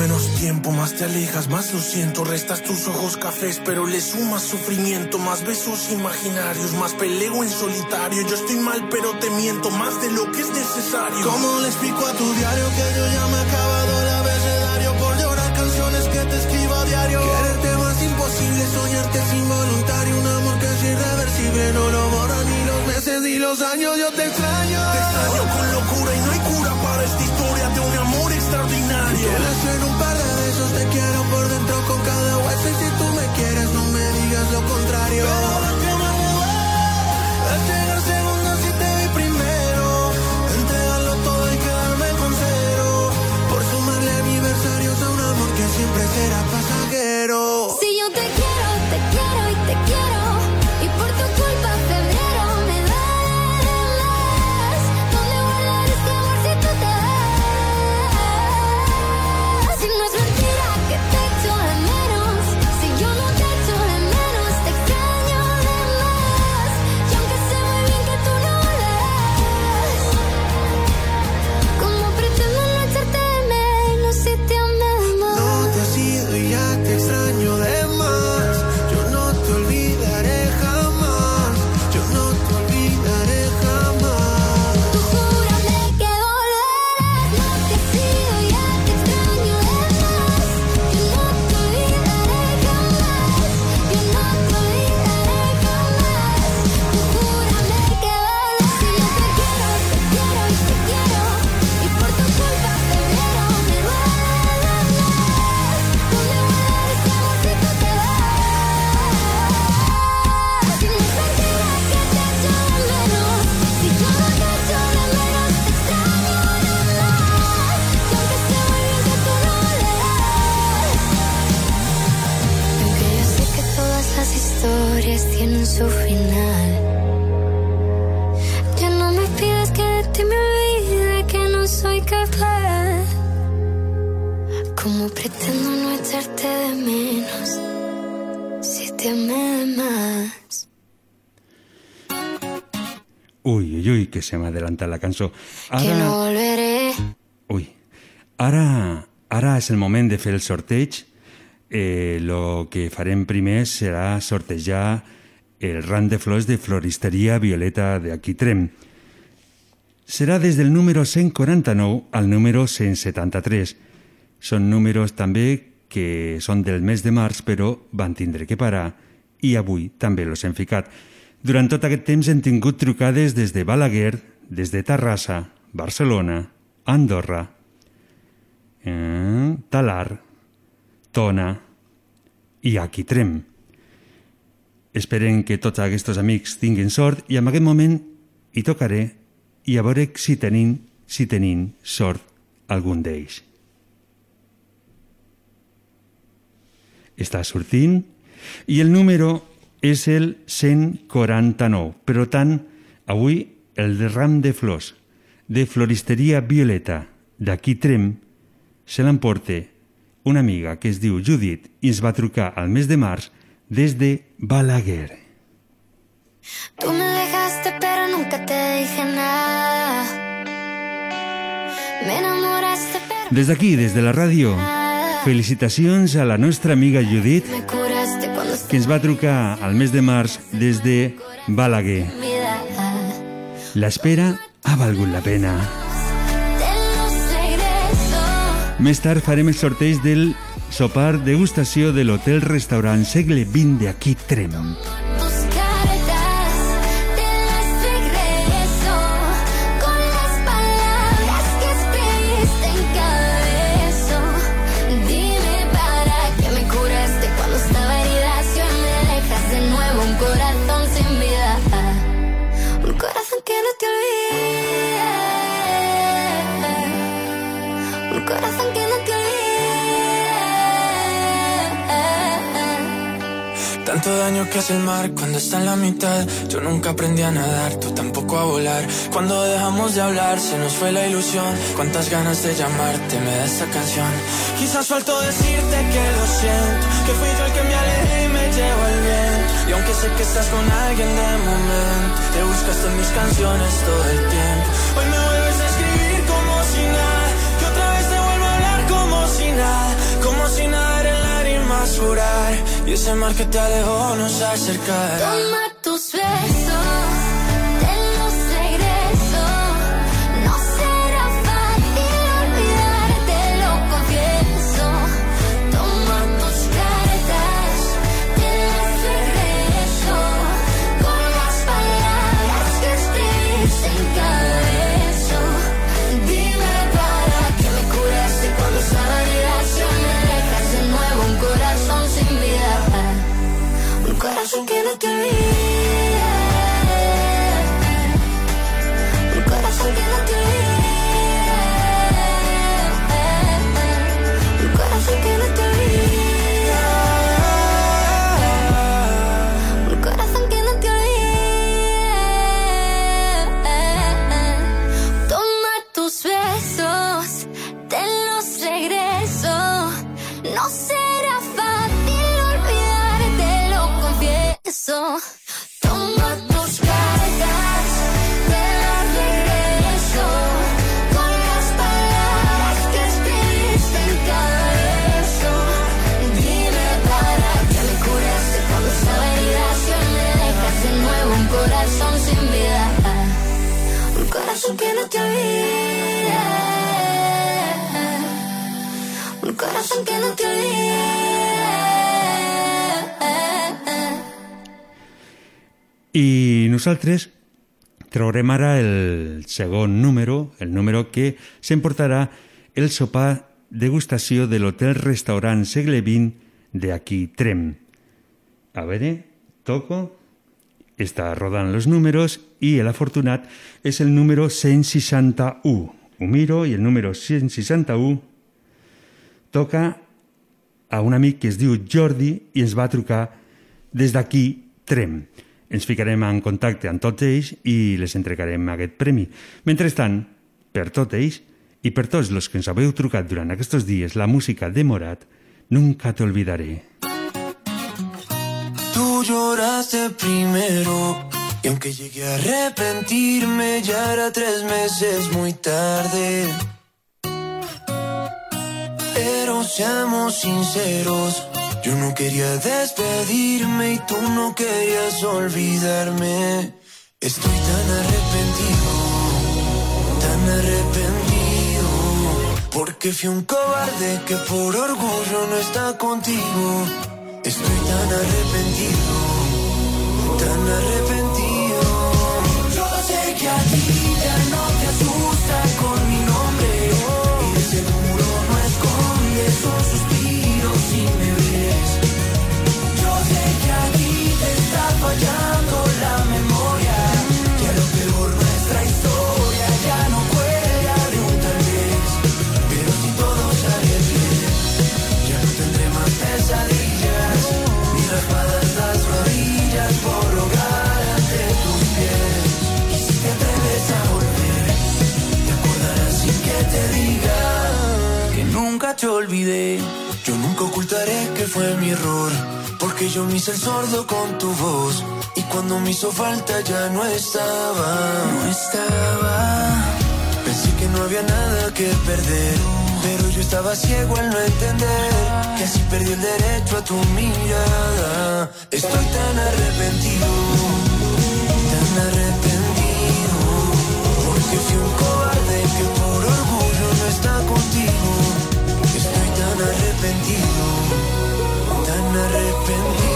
Speaker 10: menos tiempo, más te alejas, más lo siento. Restas tus ojos cafés, pero le sumas sufrimiento. Más besos imaginarios, más peleo en solitario. Yo estoy mal, pero te miento más de lo que es necesario.
Speaker 4: ¿Cómo le explico a tu diario que yo ya me he acabado el abecedario por llorar canciones que te escribo a diario? Quererte más imposible, soñarte es involuntario. Un amor que es irreversible, no lo borran ni los meses ni los años. Yo te extraño.
Speaker 10: Te extraño con locura y no hay cura para un amor extraordinario.
Speaker 4: Quieres en un par de besos, te quiero por dentro con cada hueso. Y si tú me quieres, no me digas lo contrario. Pero que más me duele es llegar segundo si te vi primero. Entregarlo todo y quedarme con cero. Por sumarle aniversarios a un amor que siempre será pasajero.
Speaker 15: Si yo te quiero
Speaker 2: adelantat la cançó.
Speaker 15: Que no volveré.
Speaker 2: Ui, ara, ara és el moment de fer el sorteig. Eh, lo que farem primer serà sortejar el ram de flors de floristeria Violeta de Aquitrem. Serà des del número 149 al número 173. Són números també que són del mes de març, però van tindre que parar i avui també los hem ficat. Durant tot aquest temps hem tingut trucades des de Balaguer, des de Terrassa, Barcelona, Andorra, eh, Talar, Tona i Aquitrem. Esperem que tots aquests amics tinguin sort i en aquest moment hi tocaré i a veure si tenim, si tenim sort algun d'ells. Està sortint i el número és el 149. Per tant, avui el ram de flors de floristeria Violeta d'aquí Trem se l'emporta una amiga que es diu Judit i ens va trucar al mes de març des de Balaguer.
Speaker 15: Tú me dejaste pero nunca te dije nada. Me enamoraste pero
Speaker 2: Des d'aquí, des de la ràdio, felicitacions a la nostra amiga Judit que ens va trucar al mes de març des de Balaguer. L'espera ha valgut la pena. Més tard farem el sorteig del sopar degustació de l'hotel-restaurant Segle XX de aquí
Speaker 16: Tanto daño que hace el mar cuando está en la mitad. Yo nunca aprendí a nadar, tú tampoco a volar. Cuando dejamos de hablar, se nos fue la ilusión. Cuántas ganas de llamarte me da esta canción. Quizás suelto decirte que lo siento, que fui yo el que me alejé y me llevo el viento. Y aunque sé que estás con alguien de momento, te buscaste en mis canciones todo el tiempo. Hoy me vuelves a escribir como si nada, que otra vez te vuelvo a hablar como si nada, como si nada llorar. Y ese mar que te alejó nos acercará.
Speaker 15: Toma tus besos,
Speaker 2: nosaltres traurem ara el segon número, el número que s'emportarà el sopar degustació de l'hotel-restaurant segle XX de aquí Trem. A veure, toco, està rodant els números i l'afortunat és el número 161. Ho miro i el número 161 toca a un amic que es diu Jordi i ens va trucar des d'aquí Trem. Ens ficarem en contacte amb tots ells i les entregarem aquest premi. Mentrestant, per tots ells i per tots els que ens haveu trucat durant aquests dies la música de Morat, Nunca te olvidaré.
Speaker 16: Tú lloraste primero y aunque llegué a arrepentirme ya era tres meses muy tarde. Pero seamos sinceros, yo no quería despedirme y tú no querías olvidarme. Estoy tan arrepentido, tan arrepentido, porque fui un cobarde que por orgullo no está contigo. Estoy tan arrepentido, tan arrepentido. Te olvidé.
Speaker 10: Yo nunca ocultaré que fue mi error, porque yo me hice el sordo con tu voz. Y cuando me hizo falta ya no estaba. No estaba. Pensé que no había nada que perder. Pero yo estaba ciego al no entender que así perdí el derecho a tu mirada. Estoy tan arrepentido, tan arrepentido, porque fui un cobarde que por orgullo no está contigo. Arrepentido, tan arrepentido.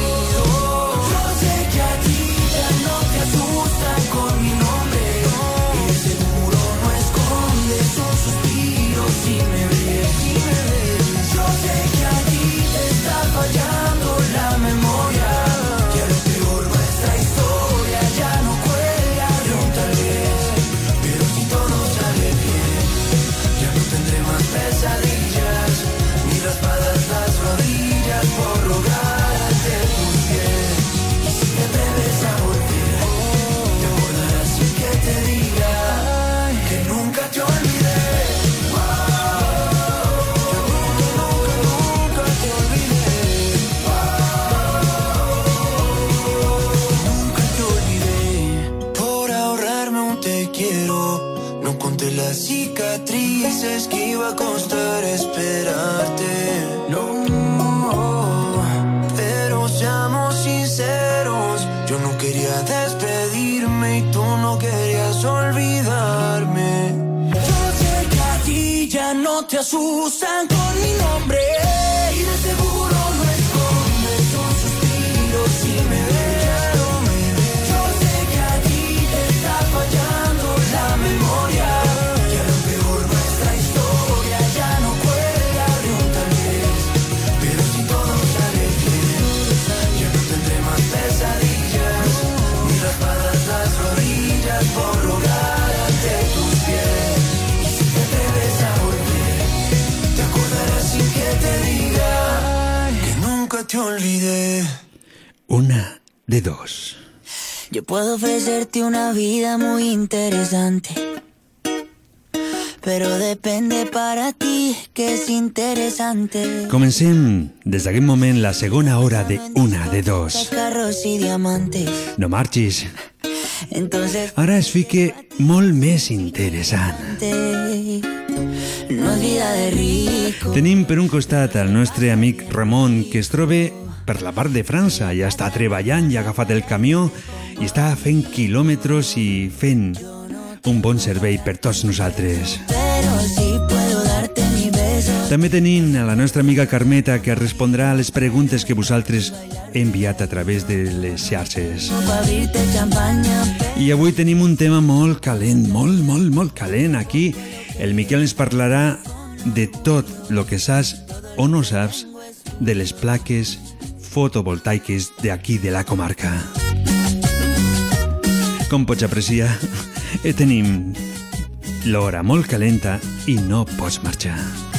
Speaker 10: Ya olvidé.
Speaker 2: Una de dos.
Speaker 9: Yo puedo ofrecerte una vida muy interesante. Pero depende para ti que es interesante.
Speaker 2: Comencem des d'aquest moment la segona hora de Una de dos.
Speaker 9: Carros y diamantes.
Speaker 2: No marxis.
Speaker 9: Entonces,
Speaker 2: Ara es fique molt més interessant.
Speaker 9: no vida de rico.
Speaker 2: Tenim per un costat el nostre amic Ramon, que es troba per la part de França. Ja està treballant, ja ha agafat el camió i està fent quilòmetres i fent un bon servei per tots nosaltres.
Speaker 9: Pero sí
Speaker 2: També tenim a la nostra amiga Carmeta, que respondrà a les preguntes que vosaltres he enviat a través de les xarxes. I avui tenim un tema molt calent, molt, molt, molt calent. Aquí el Miquel ens parlarà de tot el que saps o no saps de les plaques fotovoltaiques d'aquí de la comarca. Com pots apreciar, *laughs* eh, tenim l'hora molt calenta i no pots marxar.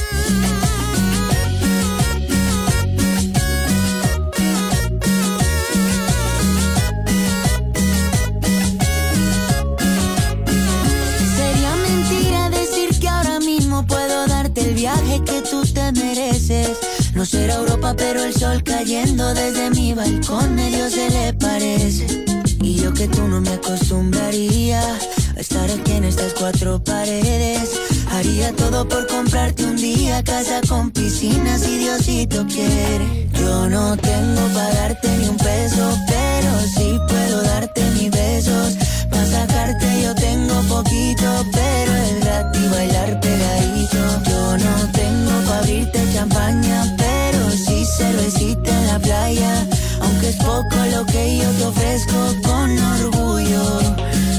Speaker 9: Sería mentira decir que ahora mismo puedo darte el viaje que tú te mereces. No será Europa, pero el sol cayendo desde mi balcón medio se le parece. Y yo que tú no me acostumbraría a estar aquí en estas cuatro paredes. Haría todo por comprarte un día casa con piscina si Diosito quiere. Yo no tengo para darte ni un peso, pero sí puedo darte mis besos. Para sacarte yo tengo poquito, pero es gratis bailar pegadito. Yo no tengo para abrirte champaña, pero sí cervecita en la playa. Aunque es poco lo que yo te ofrezco con orgullo.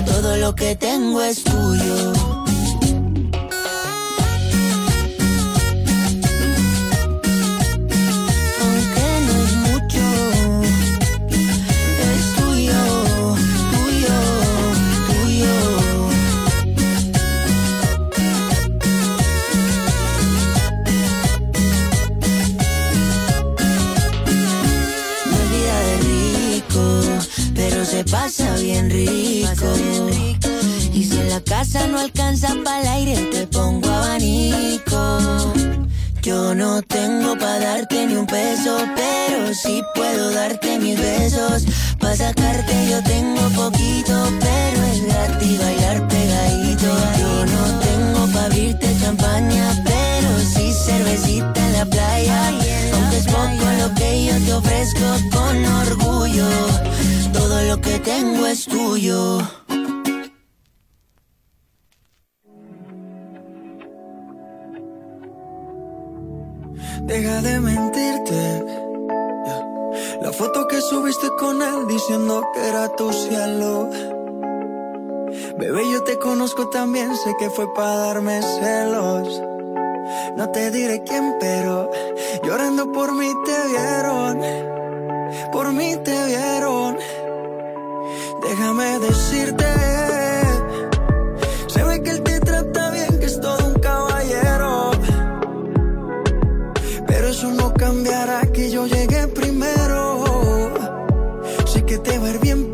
Speaker 9: Todo lo que tengo es tuyo. Bien rico. Y si en la casa no alcanza para el aire, te pongo abanico. Yo no tengo para darte ni un peso, pero sí puedo darte mis besos. Para sacarte yo tengo poquito, pero es gratis bailar pegadito. Yo no tengo para abrirte champaña, pero sí cervecita en la playa. Aunque es poco lo que yo te ofrezco con orgullo, todo lo que tengo es tuyo.
Speaker 4: Deja de mentirte. La foto que subiste con él diciendo que era tu cielo. Bebé, yo te conozco también, sé que fue para darme celos. No te diré quién, pero llorando por mí te vieron. Por mí te vieron. Déjame decirte eso no cambiará que yo llegué primero. Sé que te va a ir bien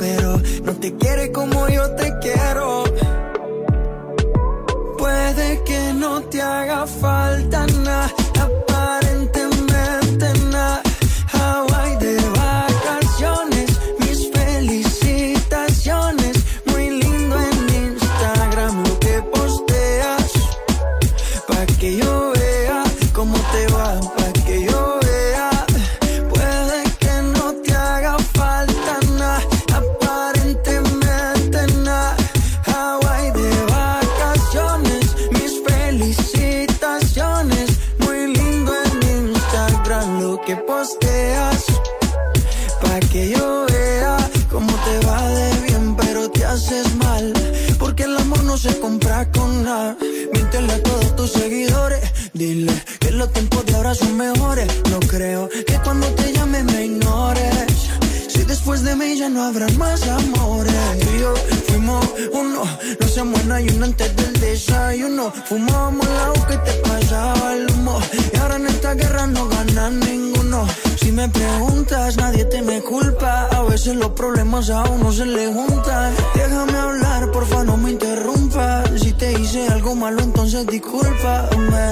Speaker 4: son mejores. No creo que cuando te llame me ignores. Si después de mí ya no habrá más amores. Tú y yo fuimos uno, no se muera y uno antes del desayuno. Fumábamos la que te pasaba el humo. Y ahora en esta guerra no gana ninguno si me preguntas, nadie te me culpa. A veces los problemas a uno se le juntan. Déjame hablar, porfa, no me interrumpas. Si te hice algo malo, entonces discúlpame.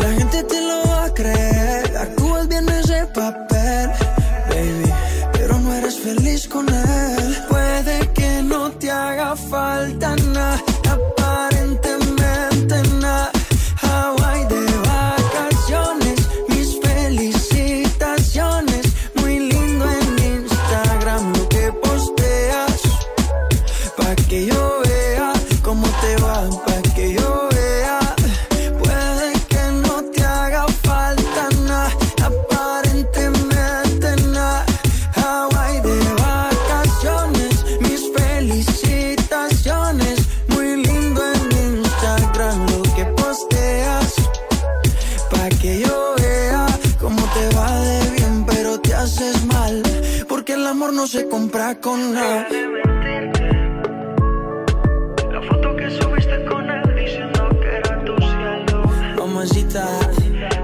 Speaker 4: La gente te lo va a creer. Actúas bien ese papel, baby. Pero no eres feliz con él. Puede que no te haga falta nada con. La foto que subiste con él diciendo que era tu cielo. Mamacita.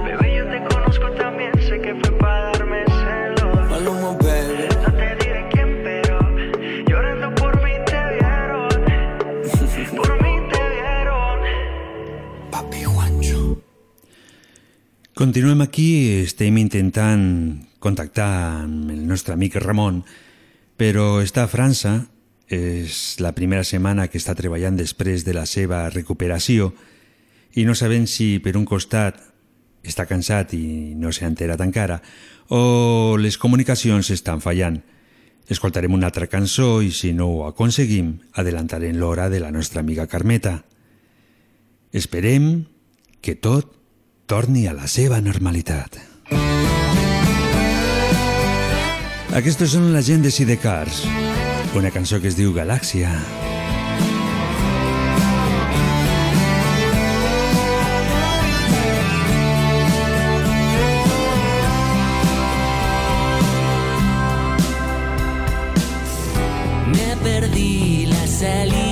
Speaker 4: Bebé, yo te conozco también, sé que fue para darme celos. Maluma, baby. No te diré quién, pero llorando por mí te vieron. *laughs* por mí te vieron. Papi Juancho.
Speaker 2: Continuem aquí, estem intentant contactar amb el nostre amic Ramon però està a França, és la primera setmana que està treballant després de la seva recuperació i no sabem si per un costat està cansat i no s'ha enterat encara o les comunicacions estan fallant. Escoltarem una altra cançó i si no ho aconseguim, adelantarem l'hora de la nostra amiga Carmeta. Esperem que tot torni a la seva normalitat. Aquests són la gent de Sidecars, una cançó que es diu Galàxia.
Speaker 11: Me perdí la salida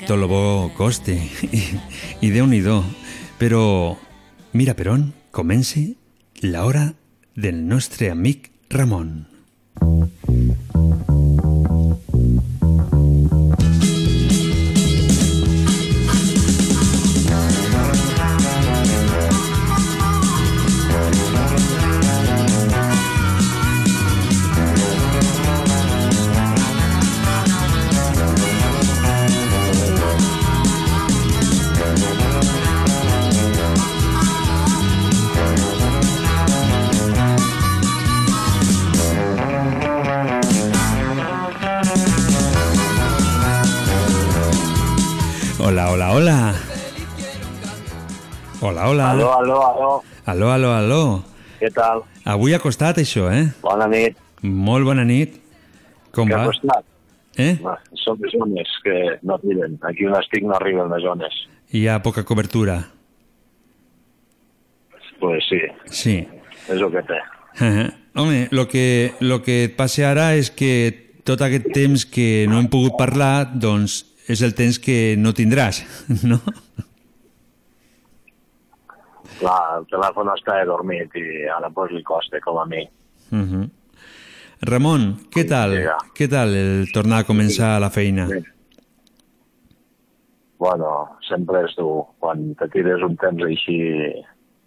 Speaker 2: que tot lo bo coste, i, i Déu-n'hi-do. Però, mira per on comença l'hora del nostre amic Ramon. Hola.
Speaker 17: Aló, aló, aló.
Speaker 2: Aló, aló, aló.
Speaker 17: Què tal?
Speaker 2: Avui ha costat això, eh?
Speaker 17: Bona nit.
Speaker 2: Molt bona nit. Com
Speaker 17: Què
Speaker 2: va?
Speaker 17: ha costat?
Speaker 2: Eh?
Speaker 17: Va, Són les zones que no arriben. Aquí on estic no arriben les zones.
Speaker 2: Hi ha poca cobertura.
Speaker 17: Pues sí,
Speaker 2: Sí.
Speaker 17: és el que té.
Speaker 2: Uh Home, el que, lo que et passa ara és que tot aquest temps que no hem pogut parlar, doncs és el temps que no tindràs, *laughs* no?
Speaker 17: Clar, el telèfon està dormit i ara pues li costa, com a mi.
Speaker 2: Uh -huh. Ramon, què tal? Què tal el tornar a començar la feina?
Speaker 17: Bueno, sempre és dur. Quan te tires un temps així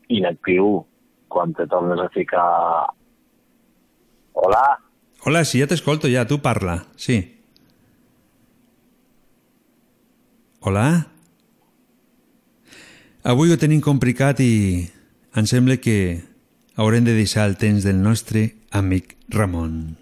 Speaker 17: inactiu, quan te tornes a ficar... Hola?
Speaker 2: Hola, sí, ja t'escolto, ja, tu parla, sí. Hola? Avui ho tenim complicat i em sembla que haurem de deixar el temps del nostre amic Ramon.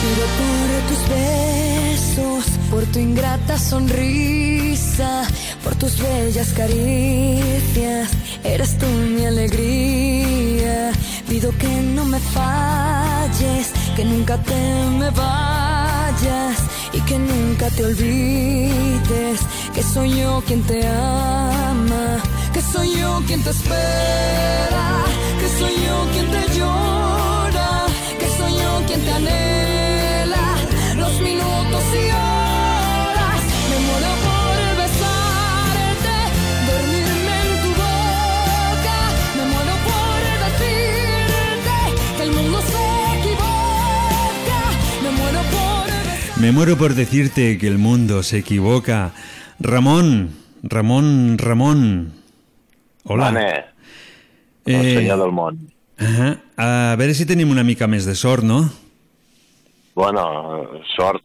Speaker 18: Pido por tus besos, por tu ingrata sonrisa, por tus bellas caricias. Eres tú mi alegría. Pido que no me falles, que nunca te me vayas y que nunca te olvides que soy yo quien te ama, que soy yo quien te espera, que soy yo quien te llora, que soy yo quien te anhela Me muero por decirte que el mundo se equivoca.
Speaker 2: Ramon, Ramon, Ramon. Hola.
Speaker 17: El senyor del món.
Speaker 2: Uh A veure si tenim una mica més de sort, no?
Speaker 17: Bueno, sort.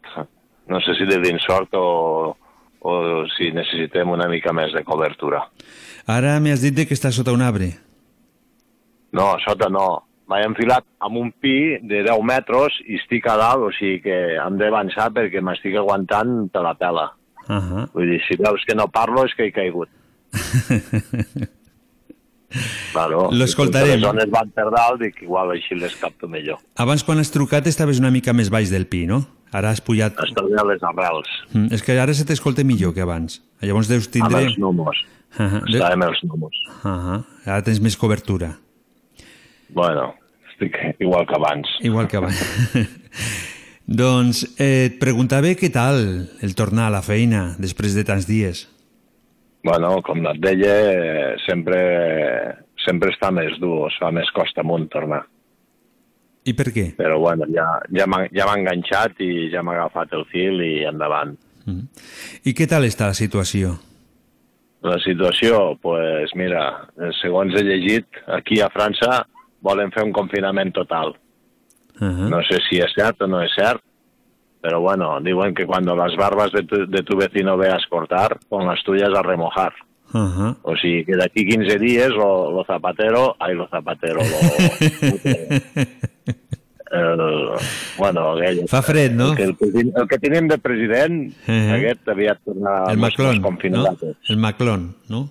Speaker 17: No sé si de dins sort o, o si necessitem una mica més de cobertura.
Speaker 2: Ara m'has dit que està sota un arbre.
Speaker 17: No, sota no. M'he enfilat amb un pi de 10 metres i estic a dalt, o sigui que hem d'avançar perquè m'estic aguantant te la pela.
Speaker 2: Uh -huh.
Speaker 17: Vull dir, si veus que no parlo és que he caigut. *laughs* Claro,
Speaker 2: L'escoltarem.
Speaker 17: Si les zones van per dalt, dic, igual així les capto millor.
Speaker 2: Abans, quan has trucat, estaves una mica més baix del pi, no? Ara has pujat...
Speaker 17: Estan bé les arrels.
Speaker 2: Mm, és que ara se t'escolta millor que abans. Llavors deus tindre...
Speaker 17: Amb els números.
Speaker 2: Uh -huh.
Speaker 17: Estàvem els números.
Speaker 2: Uh -huh. Ara tens més cobertura.
Speaker 17: Bueno, estic igual que abans.
Speaker 2: Igual que abans. *laughs* doncs eh, et preguntava què tal el tornar a la feina després de tants dies.
Speaker 17: Bueno, com et deia, eh, sempre, sempre està més dur, es fa més costa amunt tornar.
Speaker 2: I per què?
Speaker 17: Però bueno, ja, ja m'ha ja enganxat i ja m'ha agafat el fil i endavant.
Speaker 2: Mm. I què tal està la situació?
Speaker 17: La situació, pues mira, segons he llegit, aquí a França volen fer un confinament total.
Speaker 2: Uh -huh.
Speaker 17: No sé si és cert o no és cert, pero bueno, diuen que cuando las barbas de tu, de tu vecino veas cortar, pon las tuyas a remojar.
Speaker 2: Uh -huh.
Speaker 17: O sigui que d'aquí 15 dies lo, lo zapatero, ai, lo zapatero, lo... *laughs* el, bueno, aquell,
Speaker 2: Fa fred, no?
Speaker 17: El que, el, que- el que tenim de president, uh. -huh. aquest aviat tornarà
Speaker 2: El Macron, no? El Macron, no?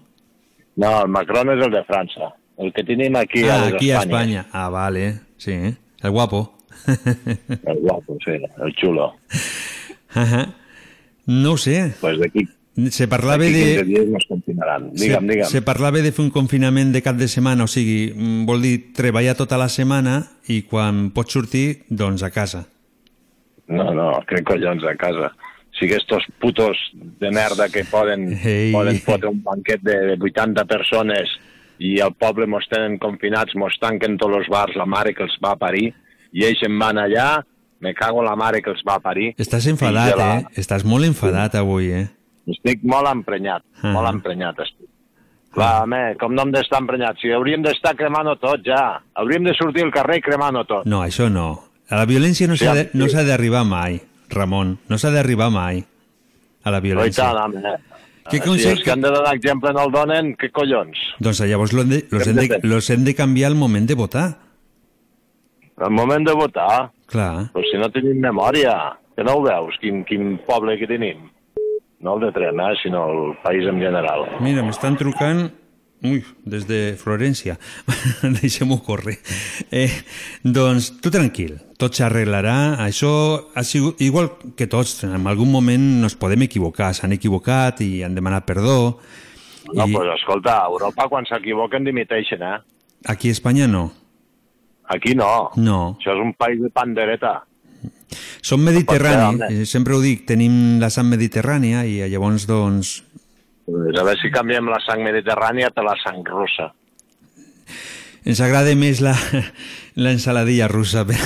Speaker 17: No, el Macron és el de França. El que tenim aquí,
Speaker 2: ah,
Speaker 17: és
Speaker 2: aquí a
Speaker 17: Espanya.
Speaker 2: España. Ah, vale, sí. El guapo. *laughs*
Speaker 17: El guapo, sí, el xulo.
Speaker 2: Ajá. No ho sé.
Speaker 17: Pues d'aquí
Speaker 2: Se parlava
Speaker 17: d'aquí 15
Speaker 2: de...
Speaker 17: dies nos confinaran. Digue'm,
Speaker 2: se,
Speaker 17: digue'm.
Speaker 2: se parlava de fer un confinament de cap de setmana, o sigui, mm, vol dir treballar tota la setmana i quan pots sortir, doncs a casa.
Speaker 17: No, no, què collons a casa. Si estos putos de merda que poden,
Speaker 2: Ei.
Speaker 17: poden fotre un banquet de 80 persones i el poble mos tenen confinats, mos tanquen tots els bars, la mare que els va parir, i ells se'n van allà, me cago en la mare que els va parir.
Speaker 2: Estàs enfadat,
Speaker 17: de la-
Speaker 2: eh? Estàs molt enfadat avui, eh?
Speaker 17: Estic molt emprenyat,
Speaker 2: Ah.
Speaker 17: molt emprenyat estic. Clar, home, com no hem d'estar emprenyats? Si hauríem d'estar cremant-ho tot, ja. Hauríem de sortir al carrer i cremant-ho tot.
Speaker 2: No, això no. A la violència no
Speaker 17: Sí,
Speaker 2: s'ha de-
Speaker 17: sí.
Speaker 2: no s'ha d'arribar mai, Ramon. No s'ha d'arribar mai a la
Speaker 17: Oh,
Speaker 2: violència.
Speaker 17: tant, home.
Speaker 2: Què
Speaker 17: si
Speaker 2: consell-
Speaker 17: els que han de donar exemple no el donen, què collons?
Speaker 2: Doncs llavors lo hem de, los, hem de, los hem de canviar al moment de votar.
Speaker 17: El moment de votar,
Speaker 2: Clar.
Speaker 17: però si no tenim memòria, que no ho veus, quin, quin poble que tenim. No el de Trem, eh, sinó el país en general.
Speaker 2: Mira, m'estan trucant... Ui, des de Florència. *laughs* Deixem-ho córrer. Eh, doncs tu tranquil, tot s'arreglarà. Això ha sigut igual que tots. En algun moment nos podem equivocar. S'han equivocat i han demanat perdó.
Speaker 17: No,
Speaker 2: I
Speaker 17: pues escolta, a Europa quan s'equivoquen dimiteixen, eh?
Speaker 2: aquí a Espanya no.
Speaker 17: Aquí no.
Speaker 2: No.
Speaker 17: Això és un país de pandereta.
Speaker 2: Som
Speaker 17: home.
Speaker 2: eh, sempre ho dic, tenim la sang mediterrània i llavors, doncs,
Speaker 17: Pues a veure si canviem la sang mediterrània per la sang russa.
Speaker 2: ens agrada més la, la ensaladilla russa. Però...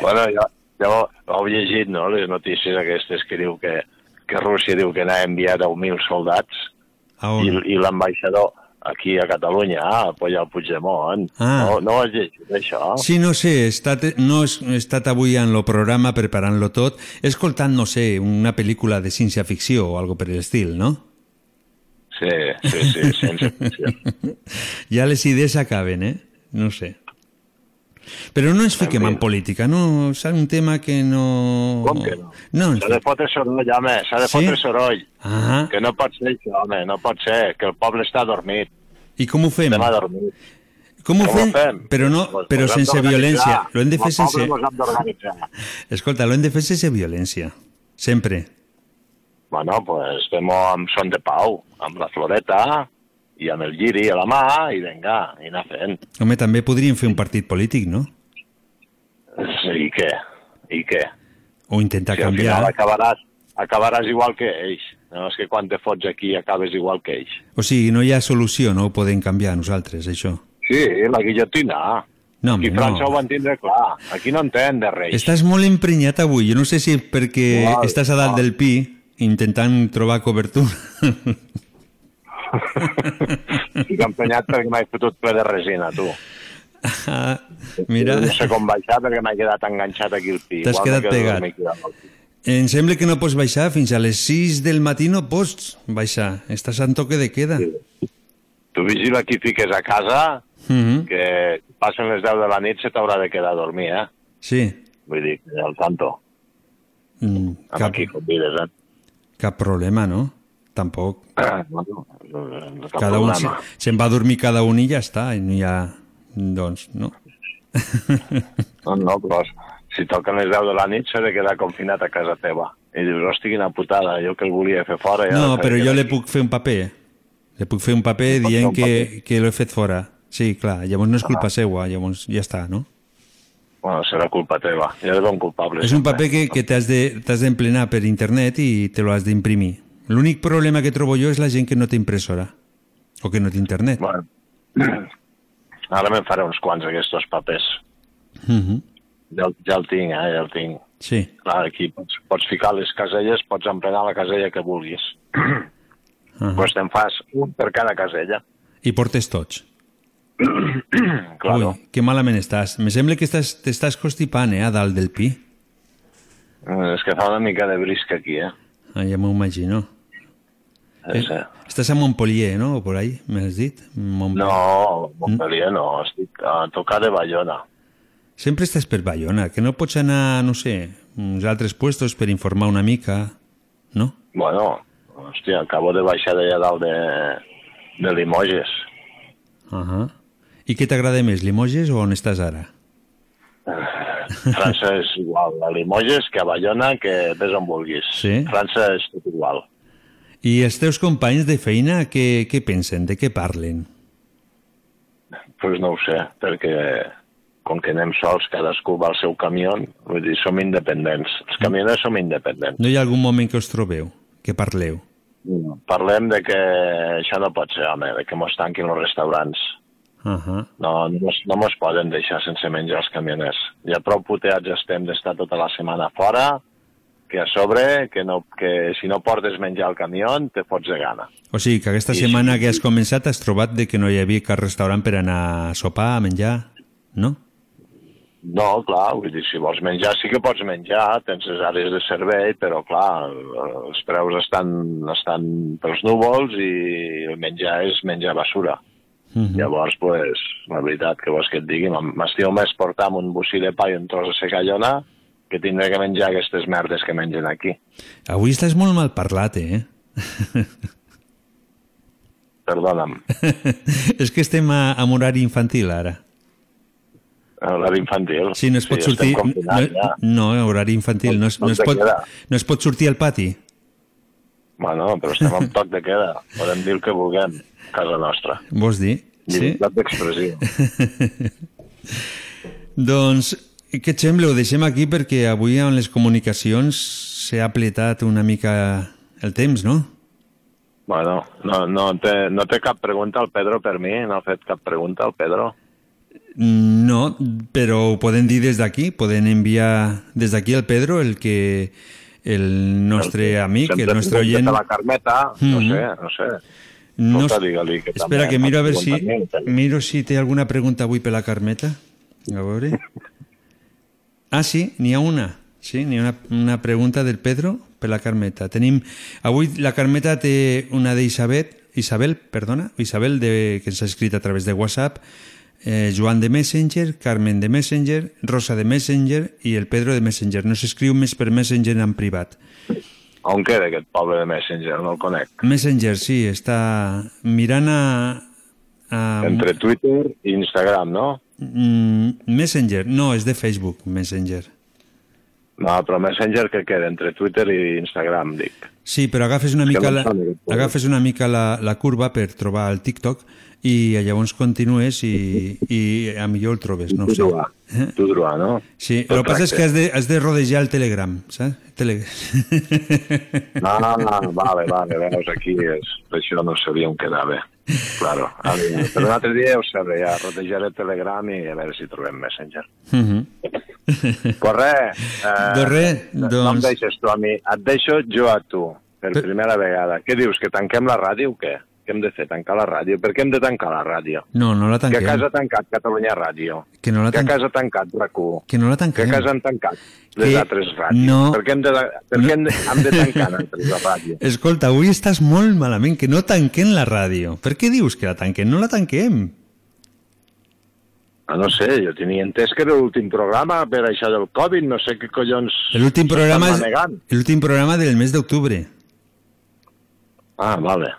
Speaker 17: Bueno, jo, jo heu llegit, no?, les notícies aquestes que diu que, que Rússia diu que n'ha enviat 10.000 soldats i, i l'ambaixador aquí a Catalunya a apoyar el Puigdemont.
Speaker 2: Ah.
Speaker 17: No, no ho has llegit, això?
Speaker 2: Sí, no sé, he estat, no he estat avui en el programa preparant-lo tot, he escoltat, no sé, una pel·lícula de ciència-ficció o algo per l'estil, no?
Speaker 17: Sí, sí, sí, sense ficció. *laughs*
Speaker 2: Ja les idees s'acaben, eh? No sé. Però no ens fiquem en política, no? És un tema que no...
Speaker 17: Com que no?
Speaker 2: No,
Speaker 17: S'ha de fotre soroll, home, s'ha de
Speaker 2: Sí?
Speaker 17: fotre soroll.
Speaker 2: Ah,
Speaker 17: Que no pot ser això, home, no pot ser, que el poble està dormit.
Speaker 2: i com ho fem?
Speaker 17: Estem adormits.
Speaker 2: Com ho
Speaker 17: Com ho
Speaker 2: fem?
Speaker 17: fem?
Speaker 2: Però, no,
Speaker 17: Pues
Speaker 2: però sense violència. Lo hem de fer sense... *laughs* Escolta, lo hem de fer sense violència. Sempre.
Speaker 17: Bueno, pues fem amb son de pau, amb la floreta i amb el lliri a la mà i vinga, i anar fent.
Speaker 2: Home, també podríem fer un partit polític, no?
Speaker 17: Sí, I què? I què?
Speaker 2: O intentar
Speaker 17: Si al
Speaker 2: canviar.
Speaker 17: final acabaràs, acabaràs igual que ells. No és que quan te fots aquí acabes igual que ells.
Speaker 2: O sigui, no hi ha solució, no ho podem canviar nosaltres, això.
Speaker 17: Sí, la guillotina.
Speaker 2: No,
Speaker 17: Aquí
Speaker 2: home,
Speaker 17: a França
Speaker 2: no.
Speaker 17: ho van tindre clar. Aquí no entén de res.
Speaker 2: Estàs molt emprenyat avui. Jo no sé si perquè
Speaker 17: Igual,
Speaker 2: estàs a dalt
Speaker 17: igual.
Speaker 2: del pi intentant trobar cobertura. *laughs*
Speaker 17: Estic emprenyat perquè m'he fotut ple de resina, tu.
Speaker 2: Ah, Mira,
Speaker 17: No sé com baixar perquè m'he quedat enganxat aquí al pi.
Speaker 2: T'has quedat pegat.
Speaker 17: aquí
Speaker 2: em sembla que no pots baixar fins a les 6 del matí no pots baixar. Estàs en toque de queda.
Speaker 17: Tu vigila qui fiques a casa,
Speaker 2: Mhm.
Speaker 17: que passen les 10 de la nit se t'haurà de quedar a dormir, eh?
Speaker 2: Sí.
Speaker 17: Vull dir, al tanto.
Speaker 2: Mm,
Speaker 17: Amb
Speaker 2: cap,
Speaker 17: qui convides, eh?
Speaker 2: cap problema, no? Tampoc.
Speaker 17: Bueno, no cap
Speaker 2: Cada un se-
Speaker 17: problema.
Speaker 2: se'n va a dormir cada un i ja està. I no hi ha... Doncs, no.
Speaker 17: No, no, però si toquen les 10 de la nit s'ha de quedar confinat a casa teva. I dius, hosti, quina putada, jo que el volia fer fora... Ja
Speaker 2: No,
Speaker 17: de
Speaker 2: però jo li
Speaker 17: aquí."
Speaker 2: puc fer un paper. Li puc fer un paper
Speaker 17: fer
Speaker 2: dient
Speaker 17: un
Speaker 2: que, que l'he fet fora. Sí, clar, llavors no és culpa
Speaker 17: Ah.
Speaker 2: seua, llavors ja està, no?
Speaker 17: Bueno, serà culpa teva. Jo de bon culpable.
Speaker 2: És un paper que, que t'has de- d'emplenar per internet i te lo has d'imprimir. L'únic problema que trobo jo és la gent que no té impressora o que no té internet.
Speaker 17: Bueno, ara me'n faré uns quants aquests papers.
Speaker 2: Mhm.
Speaker 17: Ja, el- ja el tinc, eh? Ja el tinc.
Speaker 2: Sí.
Speaker 17: Clar, aquí pots, pots ficar les caselles, pots emplenar la casella que vulguis.
Speaker 2: Uh
Speaker 17: Pues te'n fas un per cada casella.
Speaker 2: I portes tots. *clears throat*
Speaker 17: claro.
Speaker 2: Ui, que malament estàs. Me sembla que estàs- t'estàs constipant, eh, a dalt del pi.
Speaker 17: Eh, És que fa una mica de brisca aquí, eh?
Speaker 2: Ah, ja m'ho imagino.
Speaker 17: Sí.
Speaker 2: Estàs a Montpellier, no? O por ahí, m'has dit? Mont...
Speaker 17: No, Montpellier no, estic a tocar de Bayona.
Speaker 2: Sempre estàs per Bayona, que no pots anar, no sé, uns altres puestos per informar una mica, no?
Speaker 17: Bueno, hòstia, acabo de baixar d'allà dalt de, de Limoges.
Speaker 2: Uh -huh. I què t'agrada més, Limoges o on estàs ara?
Speaker 17: França és igual a Limoges que a Bayona, que ves on vulguis.
Speaker 2: Sí?
Speaker 17: França és tot igual.
Speaker 2: I els teus companys de feina, què, què pensen? De què parlen?
Speaker 17: Doncs pues no ho sé, perquè com que anem sols, cadascú va al seu camió, vull dir, som independents. Els camioners som independents.
Speaker 2: No hi ha algun moment que us trobeu, que parleu?
Speaker 17: Parlem de que això no pot ser, home, de que mos tanquin els restaurants.
Speaker 2: Uh -huh.
Speaker 17: No, no, mos- no mos poden deixar sense menjar els camioners. Ja prou puteats estem d'estar tota la setmana fora, que a sobre, que, no, que si no portes menjar al camió, te fots de gana.
Speaker 2: O sigui, que aquesta setmana que has començat has trobat de que no hi havia cap restaurant per anar a sopar, a menjar, no?
Speaker 17: No, clar, vull dir, si vols menjar sí que pots menjar, tens les àrees de servei, però clar, els preus estan, estan pels núvols i el menjar és menjar basura.
Speaker 2: Uh -huh.
Speaker 17: Llavors, pues, la veritat, que vols que et digui, m'estimo més portar amb un bocí de pa i un tros de secallona que tindré que menjar aquestes merdes que mengen aquí.
Speaker 2: Avui estàs molt mal parlat, eh? *laughs*
Speaker 17: Perdona'm. *laughs*
Speaker 2: És que estem a, a horari infantil, ara.
Speaker 17: L'hora infantil.
Speaker 2: Sí, no es pot
Speaker 17: estem
Speaker 2: sortir...
Speaker 17: confinats, ja.
Speaker 2: No, no, horari infantil. No es, no, es pot, no es pot sortir al pati.
Speaker 17: Bueno, però estem en toc de queda. Podem dir el que vulguem a casa nostra.
Speaker 2: Vols dir? Sí?
Speaker 17: Llibertat d'expressió. *laughs*
Speaker 2: Doncs, què et sembla? Ho deixem aquí perquè avui amb les comunicacions s'ha apletat una mica el temps, no?
Speaker 17: Bueno, no, no, té, no té cap pregunta al Pedro per mi? No ha fet cap pregunta al Pedro?
Speaker 2: No, però ho podem dir des d'aquí, podem enviar des d'aquí al Pedro el que el nostre amic, el nostre oient...
Speaker 17: la Carmeta, no
Speaker 2: Mhm.
Speaker 17: sé, no sé.
Speaker 2: No,
Speaker 17: Escolta, que
Speaker 2: espera, que miro a veure si, miro si té alguna pregunta avui per la Carmeta. A veure. *laughs* Ah, sí, n'hi ha una. Sí, n'hi ha una, una pregunta del Pedro per la Carmeta. Tenim... Avui la Carmeta té una d'Isabel, Isabel, perdona, Isabel, de, que ens ha escrit a través de WhatsApp, eh, Joan de Messenger, Carmen de Messenger, Rosa de Messenger i el Pedro de Messenger. No s'escriu més per Messenger en privat.
Speaker 17: On queda aquest poble de Messenger? No el conec.
Speaker 2: Messenger, sí, està mirant a... a
Speaker 17: Entre Twitter i Instagram, no?
Speaker 2: Mm, Messenger, no, és de Facebook, Messenger.
Speaker 17: No, però Messenger que queda entre Twitter i Instagram, dic.
Speaker 2: Sí, però agafes una mica, la, agafes una mica la, la curva per trobar el TikTok i llavors continues i, i a millor el trobes, no ho sé.
Speaker 17: droit, tu droit, no?
Speaker 2: Sí, el que passa és que has de, has de rodejar el Telegram, saps? Tele...
Speaker 17: Ah, vale, vale, veus, aquí és, això no sabia on quedava. Claro. A mi, *laughs* per un altre dia ho sabré, ja rodejaré Telegram i a veure si trobem Messenger.
Speaker 2: Mhm. *laughs*
Speaker 17: Pues res, eh,
Speaker 2: Doncs res,
Speaker 17: no em
Speaker 2: doncs-
Speaker 17: deixes tu a mi, et deixo jo a tu, per primera vegada. Què dius, que tanquem la ràdio o què? Què hem de fer, tancar la ràdio? Per què hem de tancar la ràdio?
Speaker 2: No, no la
Speaker 17: Que a
Speaker 2: tanquem.
Speaker 17: casa ha tancat Catalunya Ràdio.
Speaker 2: Que no la
Speaker 17: Que a
Speaker 2: tanquem.
Speaker 17: casa ha tancat RAC1.
Speaker 2: Que no la
Speaker 17: Que
Speaker 2: tanquem.
Speaker 17: a casa han tancat les
Speaker 2: Que
Speaker 17: altres ràdios.
Speaker 2: no-
Speaker 17: Per què hem de, per què hem de, hem de tancar *laughs* nosaltres la ràdio?
Speaker 2: Escolta, avui estàs molt malament, que no tanquem la ràdio. Per què dius que la tanquem? No la tanquem.
Speaker 17: Ah, no sé, jo tenia entès que era l'últim programa per això del Covid, no sé què collons...
Speaker 2: L'últim programa és programa del mes d'octubre.
Speaker 17: Ah, vale.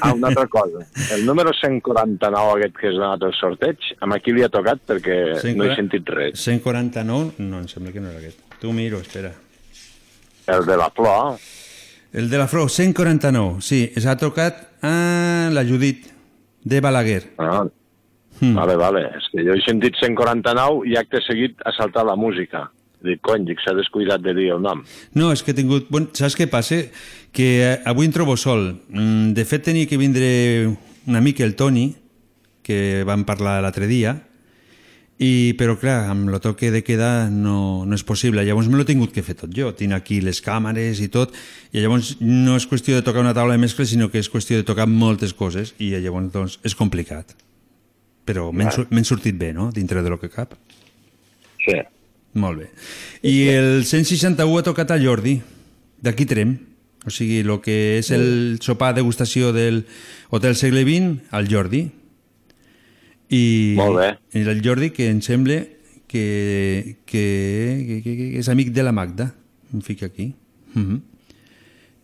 Speaker 17: Ah, una altra cosa. El número 149 aquest que has donat al sorteig, amb qui li ha tocat perquè no he sentit res.
Speaker 2: 149? No, em sembla que no era aquest. Tu miro, espera.
Speaker 17: El de la flor,
Speaker 2: El de la Flor, 149, sí. S'ha tocat a la Judit de Balaguer.
Speaker 17: ah,
Speaker 2: Hmm.
Speaker 17: vale, vale. És que jo he sentit 149 i acte seguit ha saltat la música. Dic, cony, dic, s'ha descuidat de dir el nom.
Speaker 2: No, és que he tingut... Bon, saps què passa? Que eh, avui em trobo sol. Mm, De fet, tenia que vindre un amic, el Toni, que vam parlar l'altre dia, i, però clar, amb el toque de queda no, no és possible. Llavors me l'he tingut que fer tot jo. Tinc aquí les càmeres i tot, i llavors no és qüestió de tocar una taula de mescles, sinó que és qüestió de tocar moltes coses, i llavors doncs, és complicat. Però m'he sortit bé, no?, dintre de lo que cap.
Speaker 17: Sí.
Speaker 2: Molt bé. I el 161 ha tocat a Jordi, d'aquí Trem. O sigui, el que és el sopar degustació del Hotel Segle XX, al Jordi. I,
Speaker 17: Molt bé.
Speaker 2: I el Jordi, que em sembla que, que, que, que, és amic de la Magda. Em fica aquí. Mm -hmm.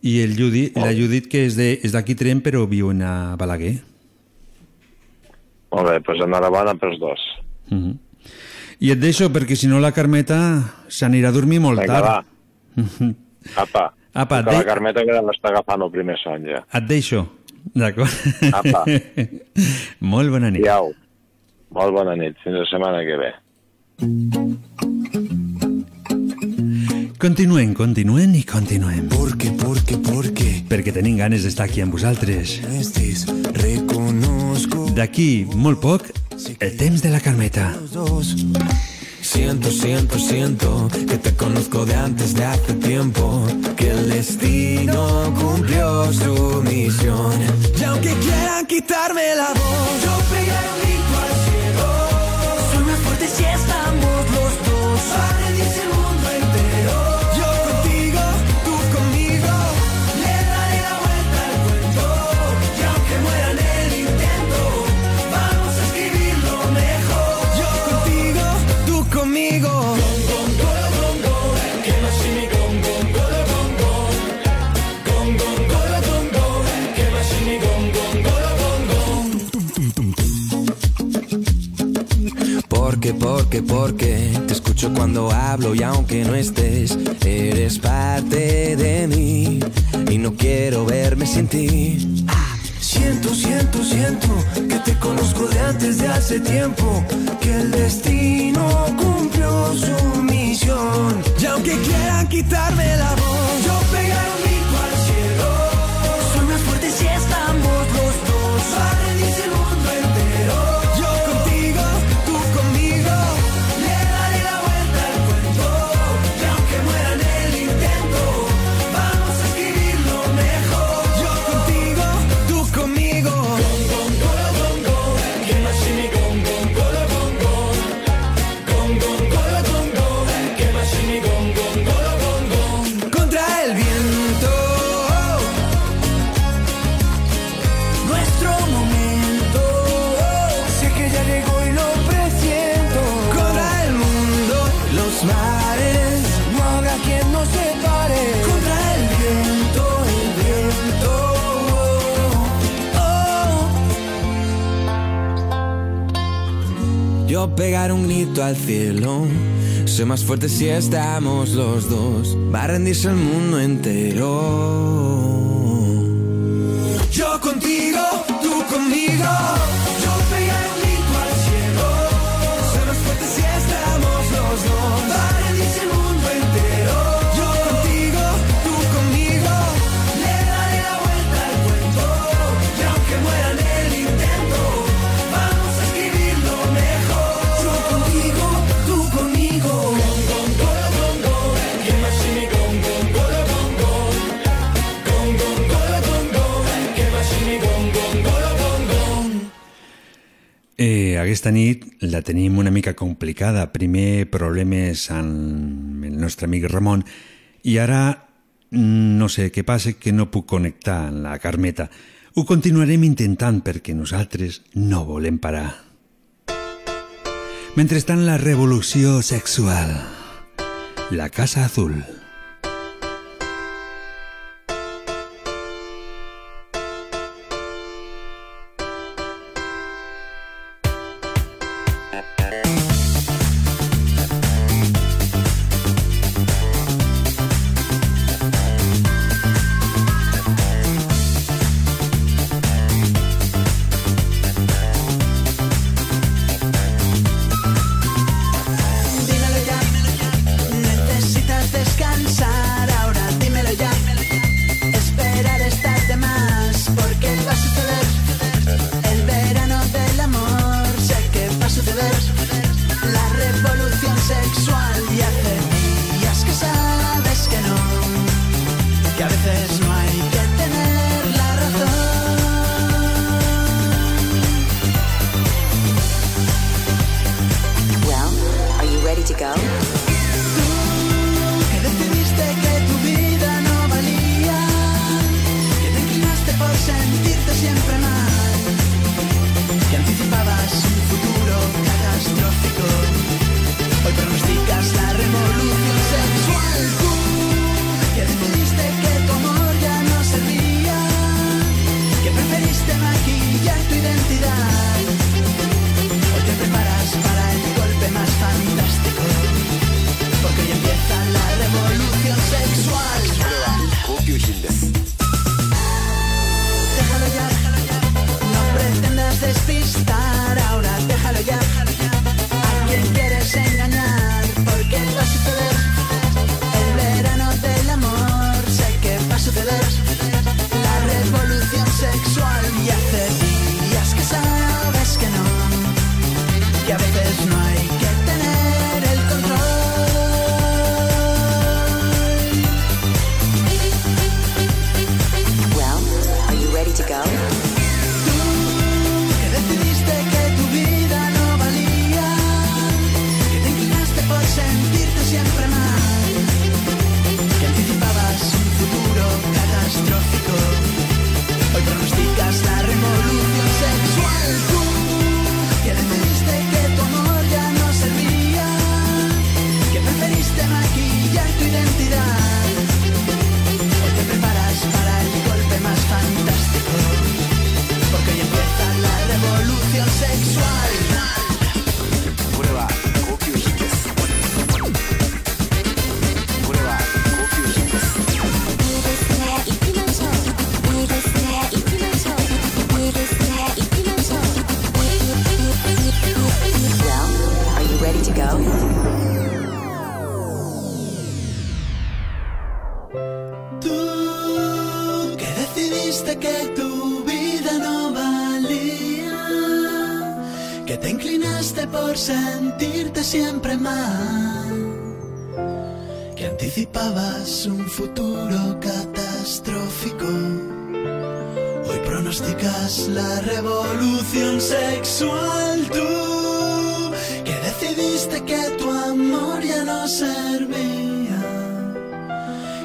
Speaker 2: I el Judit, la Judit, que és d'aquí Trem, però viu a Balaguer.
Speaker 17: Molt bé, doncs enhorabona pels dos.
Speaker 2: Mm -hmm. I et deixo, perquè si no la Carmeta s'anirà a dormir molt
Speaker 17: Vinga,
Speaker 2: tard.
Speaker 17: va.
Speaker 2: Mhm.
Speaker 17: Apa,
Speaker 2: Apa,
Speaker 17: que la
Speaker 2: de-
Speaker 17: Carmeta que l'està agafant el primer son ja.
Speaker 2: Et deixo. D'acord?
Speaker 17: Apa. *laughs*
Speaker 2: Molt bona nit.
Speaker 17: Iau. Molt bona nit, fins la setmana que ve.
Speaker 2: Continuem, continuem i continuem.
Speaker 10: Porque, porque, porque
Speaker 2: Perquè tenim ganes d'estar aquí amb vosaltres. D'aquí molt poc, el temps de la Carmeta.
Speaker 10: los dos. Siento, siento, siento que te conozco de antes de hace tiempo. Que el destino cumplió su misión. Y aunque quieran quitarme la voz, yo pegaré un grito al cielo. Soy más fuerte si estamos los dos. Porque, porque, porque te escucho cuando hablo y aunque no estés, eres parte de mí y no quiero verme sin ti. Siento, siento, siento que te conozco de antes de hace tiempo, que el destino cumplió su misión. Y aunque quieran quitarme la voz, yo Pegar un grito al cielo. Soy más fuerte si estamos los dos. Va a rendirse el mundo entero. Yo contigo, tú conmigo.
Speaker 2: Eh, aquesta nit la tenim una mica complicada. Primer problemes amb el nostre amic Ramon i ara no sé què passa que no puc connectar amb la Carmeta. Ho continuarem intentant perquè nosaltres no volem parar. Mentrestant, la revolució sexual. La Casa Azul.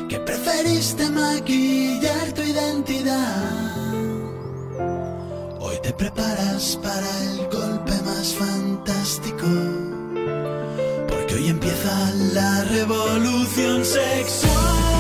Speaker 3: Que
Speaker 19: preferiste maquillar tu identidad. Hoy te preparas para el golpe más fantástico, porque hoy empieza la revolución sexual.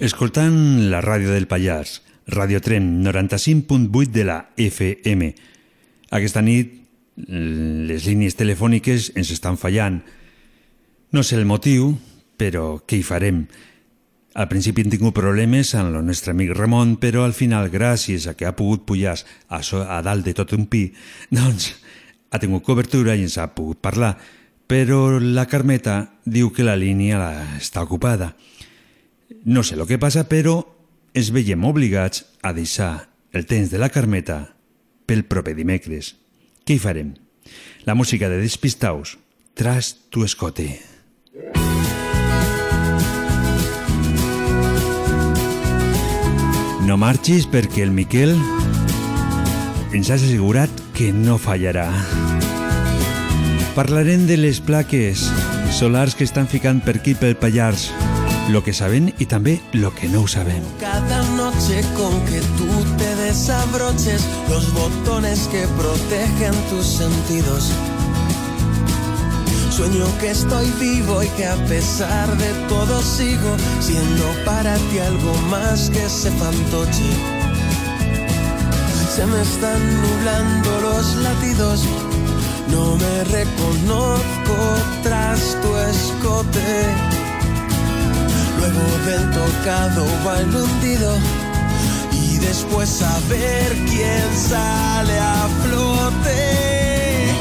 Speaker 2: Escoltant la ràdio del Pallars, Radio Tren 95.8 de la FM. Aquesta nit les línies telefòniques ens estan fallant. No sé el motiu, però què hi farem? Al principi hem tingut problemes amb el nostre amic Ramon, però al final, gràcies a que ha pogut pujar a, so, a dalt de tot un pi, *laughs* doncs ha tingut cobertura i ens ha pogut parlar. Però la Carmeta diu que la línia està ocupada. No sé el que passa, però ens veiem obligats a deixar el temps de la Carmeta pel proper dimecres. Què hi farem? La música de Despistaus, Tras tu escote. No marxis perquè el Miquel ens ha assegurat que no fallarà. Parlarem de les plaques solars que estan ficant per aquí pel Pallars, lo que sabem i també lo que no ho sabem.
Speaker 19: Cada noche con que tú te desabroches los botones que protegen tus sentidos. Sueño que estoy vivo y que a pesar de todo sigo siendo para ti algo más que ese fantoche. Se me están nublando los latidos, no me reconozco tras tu escote. Luego del tocado va el hundido y después a ver quién sale a flote.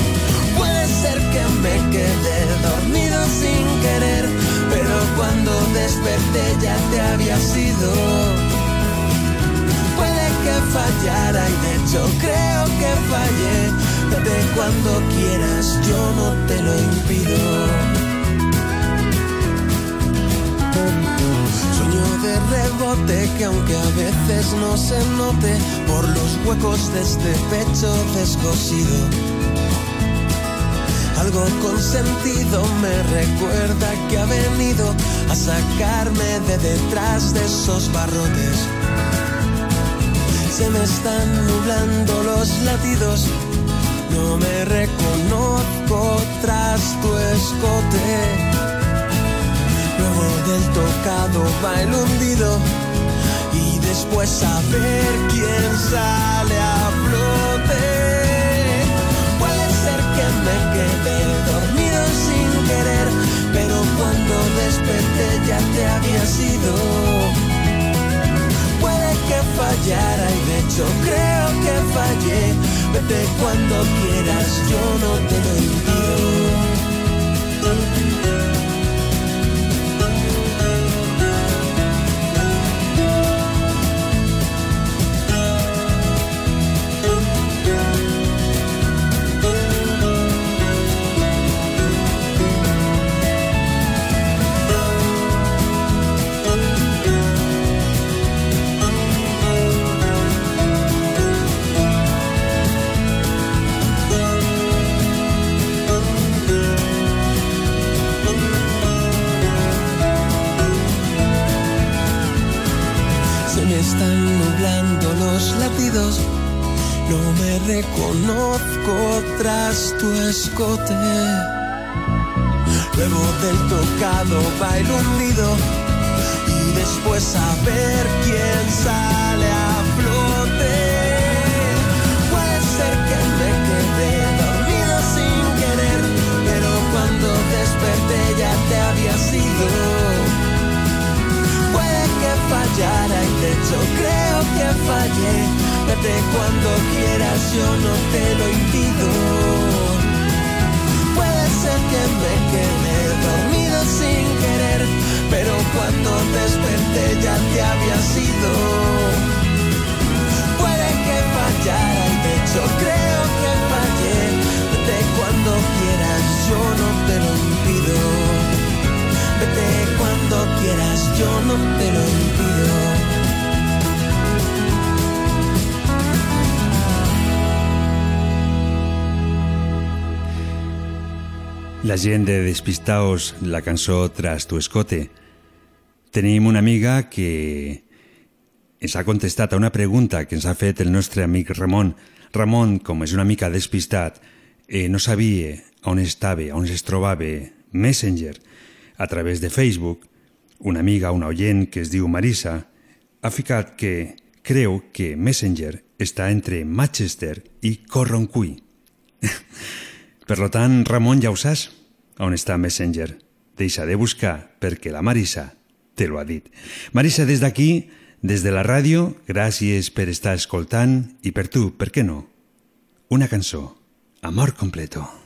Speaker 19: Puede ser que me quede dormido sin querer, pero cuando
Speaker 4: desperté ya te había sido. Puede que fallara y de hecho creo que fallé. Desde cuando quieras yo no te lo impido. Sueño de rebote que aunque a veces no se note por los huecos de este pecho descosido. Algo con sentido me recuerda que ha venido a sacarme de detrás de esos barrotes. Se me están nublando los latidos, no me reconozco tras tu escote. Luego del tocado va el hundido y después a ver quién sale a flote. Puede ser que me quedé dormido sin querer, pero cuando desperté ya te había sido. Puede que fallara y de hecho creo que fallé. Vete cuando quieras, yo no te lo impido. Reconozco tras tu escote. Luego del tocado va el hundido y después a ver quién sale a flote. Puede ser que me quedé dormido sin querer, pero cuando desperté ya te había sido. Fallara y de hecho creo que fallé. Vete cuando quieras, yo no te lo impido. Puede ser que me quedé dormido sin querer, pero cuando desperté ya te había sido. Puede que fallara y de hecho creo que fallé. Vete cuando quieras, yo no te lo impido. Cuando quieras, yo no te lo impido.
Speaker 2: La gent de Despistaos, la cançó Tras tu escote. Tenim una amiga que ens ha contestat a una pregunta que ens ha fet el nostre amic Ramon. Ramon, com és una mica despistat, eh, no sabia on estava, on es trobava Messenger. A través de Facebook, una amiga, una oient que es diu Marisa, ha ficat que creu que Messenger està entre Manchester i Corroncui. *laughs* Per lo tant, Ramon, ja ho saps, on està Messenger. Deixa de buscar perquè la Marisa te lo ha dit. Marisa, des d'aquí, des de la ràdio, gràcies per estar escoltant i per tu, per què no? Una cançó, Amor Completo.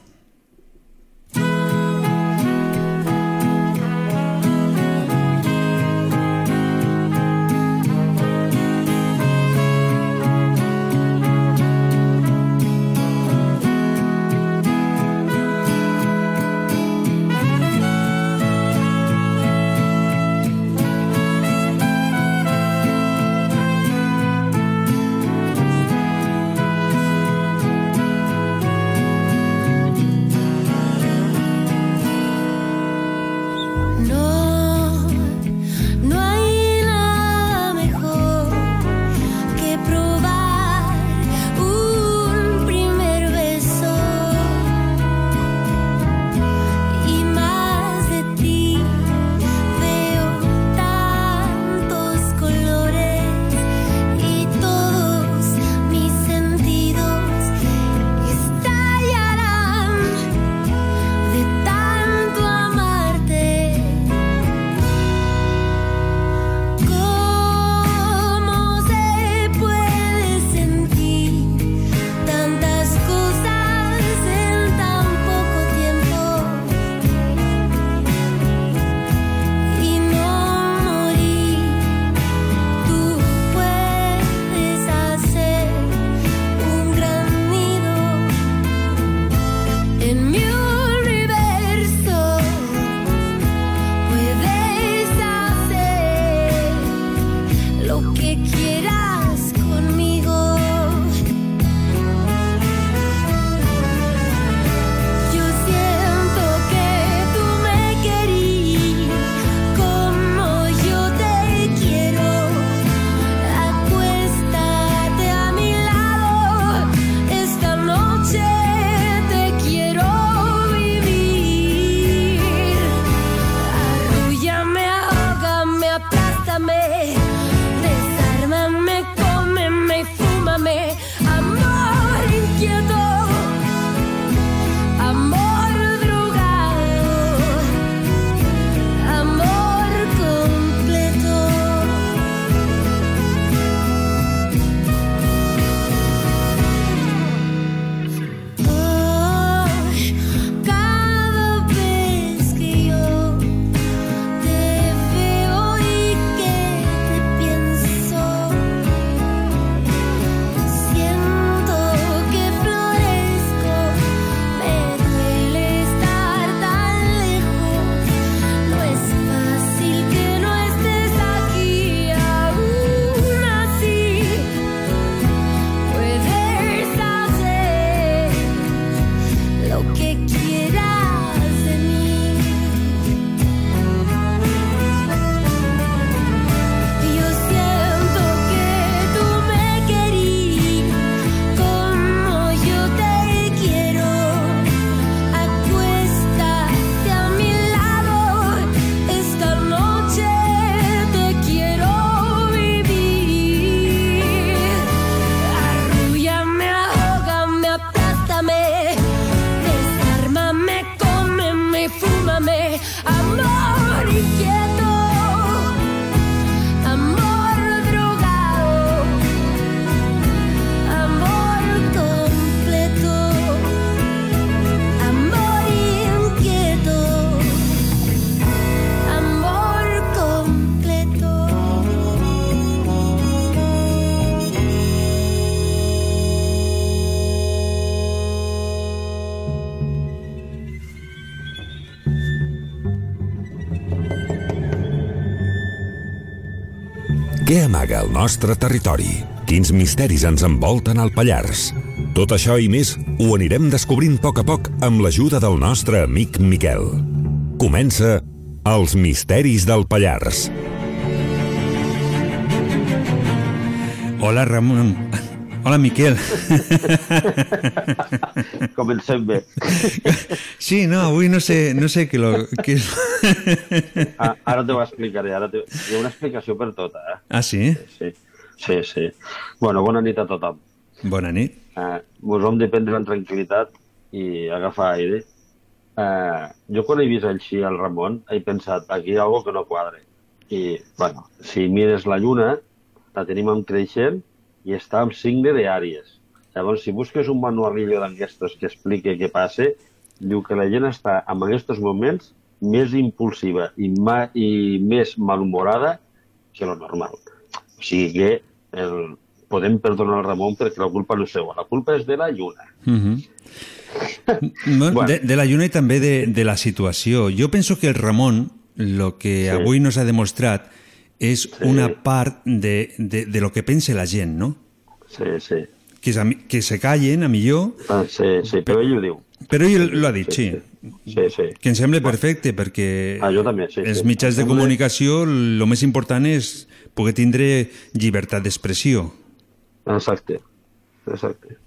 Speaker 20: Amaga el nostre territori? Quins misteris ens envolten al Pallars? Tot això i més ho anirem descobrint a poc a poc amb l'ajuda del nostre amic Miquel. Comença Els misteris del Pallars.
Speaker 2: Hola, Ramon. Hola, Miquel.
Speaker 21: Comencem bé.
Speaker 2: Sí, no, avui no sé, no sé què lo... Què...
Speaker 21: Ah, ara t'ho explicaré. Ara te... Hi ha una explicació per tot, eh?
Speaker 2: Ah, sí?
Speaker 21: Sí, sí, sí. Bueno, bona nit a tothom.
Speaker 2: Bona nit.
Speaker 21: Eh, vos hem de prendre en tranquil·litat i agafar aire. Eh, jo quan he vist així el Ramon he pensat, aquí hi ha algo que no quadre. I, bueno, si mires la lluna, la tenim en creixent i està en signe d'àries. Llavors, si busques un manualillo d'aquestos que explique què passa, diu que la gent està en aquests moments més impulsiva i, ma i més malhumorada que lo normal. O sigui que el, podem perdonar al Ramon perquè la culpa no és seva, la culpa és de la lluna.
Speaker 2: Uh -huh. bueno, de, de la lluna i també de, de la situació. Jo penso que el Ramon, el que sí. avui nos ha demostrat, és sí. una part de, de, de lo que pensa la gent, no?
Speaker 21: Sí, sí.
Speaker 2: Que, que se callen, a millor...
Speaker 21: Ah, sí, sí, però ell ho diu.
Speaker 2: Però ell l'ha dit, sí.
Speaker 21: Sí, sí.
Speaker 2: Que em sembla perfecte, perquè
Speaker 21: ah, jo també, sí,
Speaker 2: els
Speaker 21: sí.
Speaker 2: mitjans de
Speaker 21: Em sembla-
Speaker 2: comunicació el més important és poder tindre llibertat d'expressió.
Speaker 21: Exacte, exacte.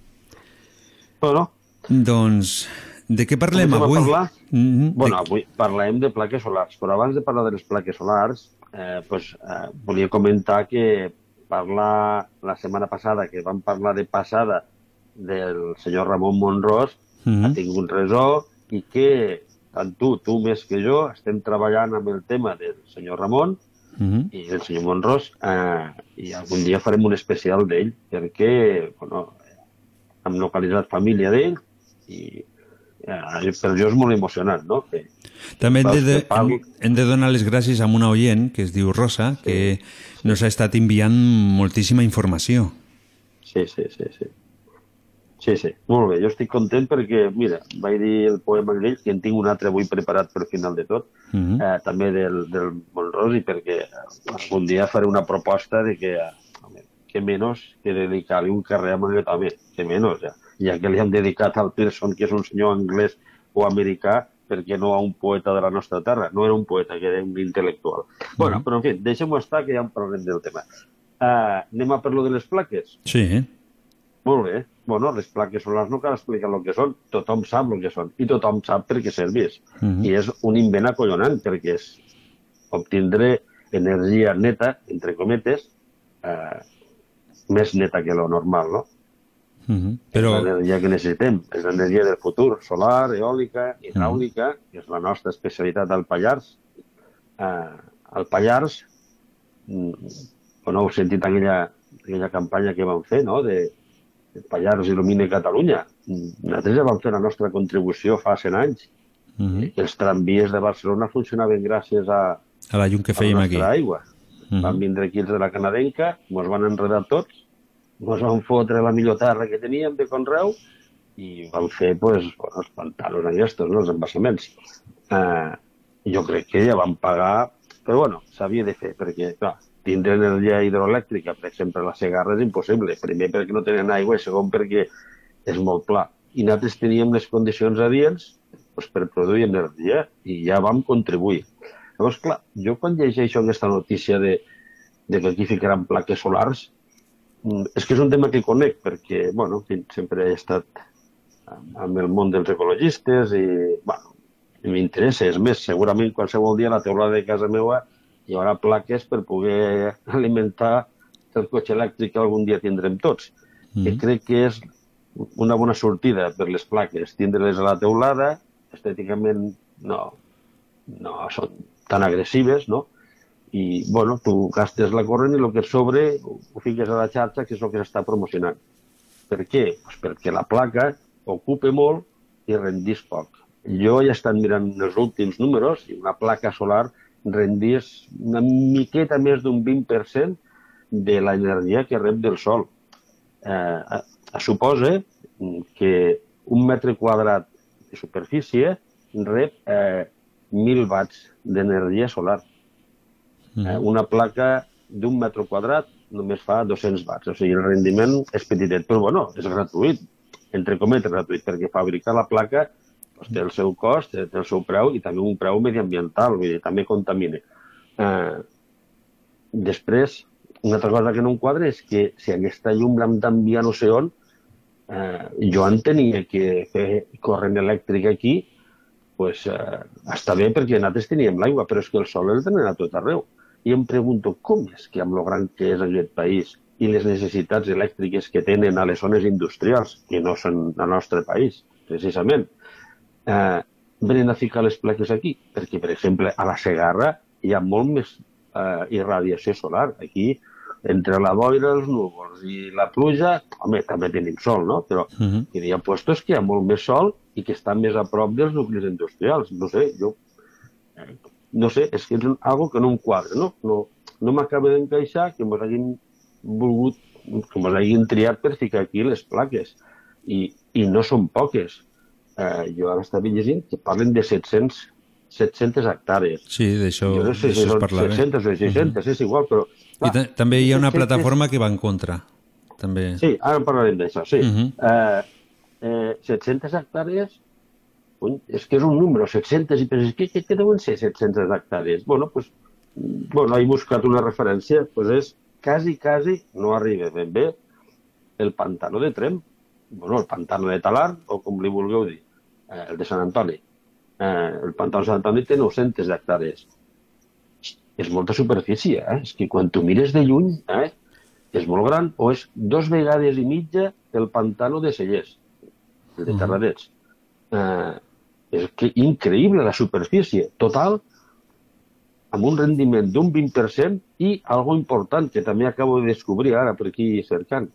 Speaker 21: Bueno,
Speaker 2: Doncs, de què parlem avui?
Speaker 21: parlar?
Speaker 2: Mm -hmm.
Speaker 21: Bueno, avui parlem de plaques solars, però abans de parlar de les plaques solars, eh, pues, eh, volia comentar que parlar la setmana passada, que vam parlar de passada del senyor Ramon Monrós,
Speaker 2: Mhm.
Speaker 21: ha tingut resó i que tant tu, tu més que jo, estem treballant amb el tema del senyor Ramon
Speaker 2: Mhm.
Speaker 21: i del senyor Monrós eh, i algun dia farem un especial d'ell perquè bueno, hem localitzat família d'ell i eh, per jo és molt emocionant, no? Que,
Speaker 2: També hem de, de, hem, hem de donar les gràcies a una oient que es diu Rosa, que nos ha estat enviant moltíssima informació.
Speaker 21: Sí, sí, sí, sí. Sí, sí, molt bé. Jo estic content perquè, mira, vaig dir el poema grell, que en tinc un altre avui preparat per final de tot,
Speaker 2: Mhm.
Speaker 21: eh, també del, del Montrós, i perquè algun dia faré una proposta de que, home, que menys que dedicar-li un carrer a aquest home, que menys, ja. ja que li hem dedicat al Pearson, que és un senyor anglès o americà, perquè no a un poeta de la nostra terra. No era un poeta, que era un intel·lectual. Bueno, però en fi, deixem-ho estar, que ja en parlarem del tema. Uh, anem a per lo de les plaques.
Speaker 2: Sí?
Speaker 21: Molt bé. Bueno, les plaques solars no cal explicar el que són. Tothom sap el que són. I tothom sap per què serveix.
Speaker 2: Mhm.
Speaker 21: I és un invent acollonant, perquè és obtindre energia neta, entre cometes, eh, més neta que lo normal, no?
Speaker 2: Mhm. Però,
Speaker 21: L'energia que necessitem és l'energia del futur, solar, eòlica, hidràulica, que és la nostra especialitat al Pallars. Eh, al Pallars, mm, bueno, heu sentit aquella, aquella campanya que vam fer, no?, de Pallars il·lumina Catalunya. Mm, Nosaltres ja vam fer la nostra contribució fa 100 anys.
Speaker 2: Mhm.
Speaker 21: Els tramvies de Barcelona funcionaven gràcies a,
Speaker 2: a la llum que fèiem aquí.
Speaker 21: aigua.
Speaker 2: Mhm.
Speaker 21: Van vindre aquí els de la canadenca, ens van enredar tots, ens van fotre la millor terra que teníem de Conreu i van fer pues, bueno, els pantanos aquests, no? els embassaments. Eh, jo crec que ja van pagar, però bueno, s'havia de fer, perquè clar, tindre energia hidroelèctrica, per exemple, la Segarra és impossible. Primer perquè no tenen aigua i segon perquè és molt pla. I nosaltres teníem les condicions adients pues, per produir energia i ja vam contribuir. Llavors, clar, jo quan llegeixo aquesta notícia de, de que aquí ficaran plaques solars, mm, és que és un tema que conec, perquè, bueno, sempre he estat amb- el món dels ecologistes i, bueno, m'interessa. És més, segurament qualsevol dia la teulada de casa meva hi haurà plaques per poder alimentar el cotxe elèctric que algun dia tindrem tots. Mm. I crec que és una bona sortida per les plaques, tindre-les a la teulada, estèticament no, no són tan agressives, no? I, bueno, tu gastes la corrent i el que sobre ho fiques a la xarxa, que és el que s'està promocionant. Per què? Pues perquè la placa ocupa molt i rendís poc. Jo ja he estat mirant els últims números i una placa solar rendís una miqueta més d'un 20% de l'energia que rep del sol. Eh, suposa que un metre quadrat de superfície rep eh, 1.000 watts d'energia solar. Mm. Eh, una placa d'un metre quadrat només fa 200 watts, o sigui, el rendiment és petitet, però bueno, és gratuït, entre cometes gratuït, perquè fabricar la placa doncs, té el seu cost, té el seu preu i també un preu mediambiental, vull dir, també contamina. Eh, després, una altra cosa que no em quadra és que si aquesta llum l'hem d'enviar no sé on, eh, jo entenia que fer corrent elèctric aquí pues, eh, està bé perquè nosaltres teníem l'aigua, però és que el sol el tenen a tot arreu. I em pregunto com és que amb lo gran que és aquest país i les necessitats elèctriques que tenen a les zones industrials, que no són al nostre país, precisament, eh, venen a ficar les plaques aquí, perquè, per exemple, a la Segarra hi ha molt més eh, irradiació solar. Aquí, entre la boira, els núvols i la pluja, home, també tenim sol, no? Però uh -huh. hi ha puestos que hi ha molt més sol i que estan més a prop dels nuclis industrials. No sé, jo... Eh, no sé, és que és algo que no em quadra, no? No, no m'acaba d'encaixar que ens hagin volgut, que ens hagin triat per ficar aquí les plaques. I, i no són poques. Eh, jo ara estava llegint que parlen de 700 700 hectàrees.
Speaker 2: Sí, d'això
Speaker 21: no sé si
Speaker 2: es
Speaker 21: són
Speaker 2: parlava.
Speaker 21: 600 o 600, uh -huh. és igual, però...
Speaker 2: I ta també hi ha una
Speaker 21: 700
Speaker 2: plataforma que va en contra. També.
Speaker 21: Sí, ara en parlarem d'això, sí.
Speaker 2: Uh -huh.
Speaker 21: eh, eh, 700 hectàrees, és que és un número, 700, i penses, què, què, què deuen ser 700 hectàrees? Bueno, pues, bueno, he buscat una referència, pues és quasi, quasi, no arriba ben bé, el pantano de Trem, bueno, el pantano de Talar, o com li vulgueu dir, eh, el de Sant Antoni. Eh, el pantano de Sant Antoni té 900 hectàrees. És molta superfície, eh? És que quan tu mires de lluny, eh? és molt gran, o és dos vegades i mitja el pantano de Cellers, el de
Speaker 2: Mhm.
Speaker 21: Terradets. Eh, és que increïble la superfície total amb un rendiment d'un 20% i algo important que també acabo de descobrir ara per aquí cercant.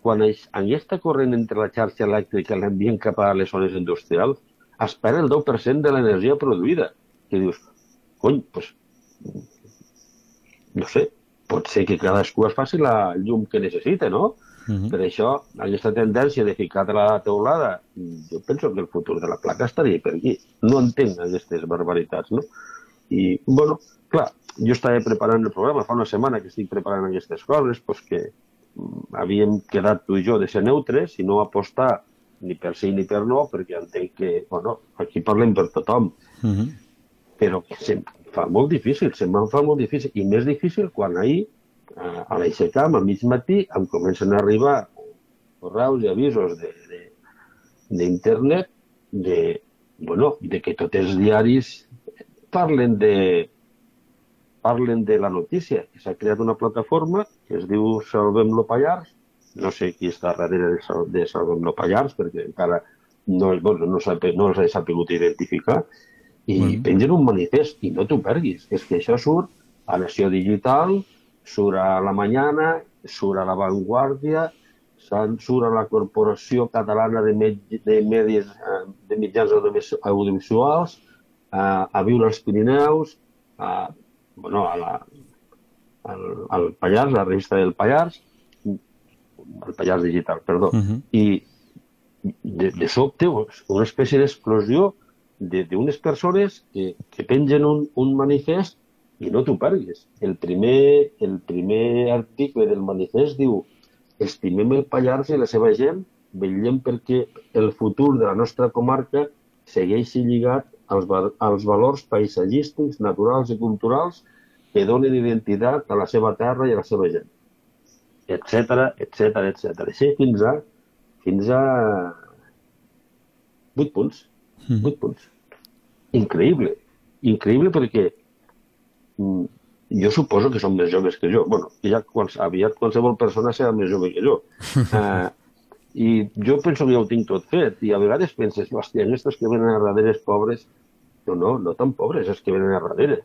Speaker 21: Quan es- aquesta corrent entre la xarxa elèctrica l'envien cap a les zones industrials, es perd el 10% de l'energia produïda. Que dius, cony, doncs, no sé, pot ser que cadascú es faci la llum que necessita, no?
Speaker 2: Mhm.
Speaker 21: Per això, aquesta tendència de ficar-te a la teulada, jo penso que el futur de la placa estaria per aquí. No entenc aquestes barbaritats, no? I, bueno, clar, jo estava preparant el programa, fa una setmana que estic preparant aquestes coses, doncs que havíem quedat tu i jo de ser neutres i no apostar ni per sí ni per no, perquè entenc que, bueno, aquí parlem per tothom,
Speaker 2: Mhm.
Speaker 21: però que se'm fa molt difícil, se'm fa molt difícil, i més difícil quan ahir, a l'aixecam, a mig matí, em comencen a arribar correus i avisos de- de- d'internet de, de, bueno, de que tots els diaris parlen de parlen de la notícia, que s'ha creat una plataforma que es diu Salvem-lo Pallars, no sé qui està darrere de, Sal- de Salvem-lo Pallars, perquè encara no, bueno, no, s'ha- no els he sabut identificar, i bueno. pengen un manifest, i no t'ho perguis, és que això surt a Nació Digital, surt a La Mañana, surt a La Vanguardia, surt a la Corporació Catalana de, Med de Medis, eh, de Mitjans audiovisuals a, a Viure als Pirineus, a, bueno, a la, al, al Pallars, la revista del Pallars, el Pallars Digital, perdó,
Speaker 2: Mhm.
Speaker 21: i de, de sobte una espècie d'explosió de- d'unes persones que, que pengen un, un manifest i no t'ho perguis. El primer, el primer article del manifest diu estimem el Pallars i la seva gent, vetllem perquè el futur de la nostra comarca segueixi lligat als, als valors paisatgístics, naturals i culturals que donen identitat a la seva terra i a la seva gent, etc etc etc. Així fins a fins a 8 punts. 8 punts. Increïble. Increïble perquè mm, jo suposo que són més joves que jo. bueno, ja quals, aviat qualsevol persona serà més jove que jo. Uh, *laughs* I jo penso que ja ho tinc tot fet. I a vegades penses, hòstia, aquests que venen a darrere pobres, No, no, no tan pobres, és que venen a darrere.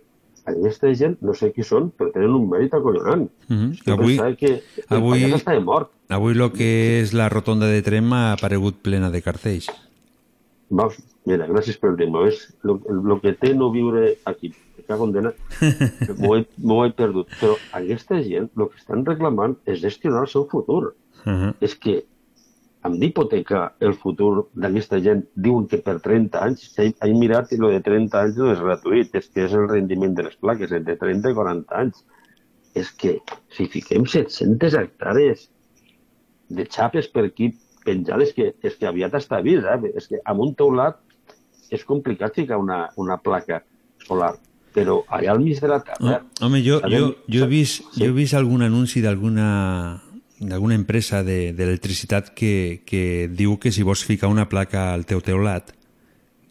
Speaker 21: Aquesta gent, no sé qui són, però tenen un mèrit acollonant.
Speaker 2: Mhm.
Speaker 21: Jo
Speaker 2: Avui,
Speaker 21: que el
Speaker 2: avui,
Speaker 21: Pallars estava mort.
Speaker 2: avui lo que és la rotonda de Trem ha aparegut plena de cartells.
Speaker 21: Veus? Mira, gràcies per dir-m'ho. És el que té no viure aquí. *laughs* M'ho he, he perdut. Però aquesta gent el que estan reclamant és gestionar el seu futur.
Speaker 2: Uh -huh.
Speaker 21: És que amb d'hipoteca el futur d'aquesta gent diuen que per 30 anys, he, mirat i lo de 30 anys no és gratuït, és que és el rendiment de les plaques, és de 30 i 40 anys. És que si fiquem 700 hectàrees de xapes per aquí penjades, que, és que aviat està vist, eh? és que amb un teulat és complicat ficar una, una placa solar, però allà al mig de la terra...
Speaker 2: Home, jo,
Speaker 21: sabem-
Speaker 2: jo, jo, he vist, jo he vist algun anunci d'alguna d'alguna empresa de- d'electricitat que, que diu que si vols ficar una placa al teu teulat,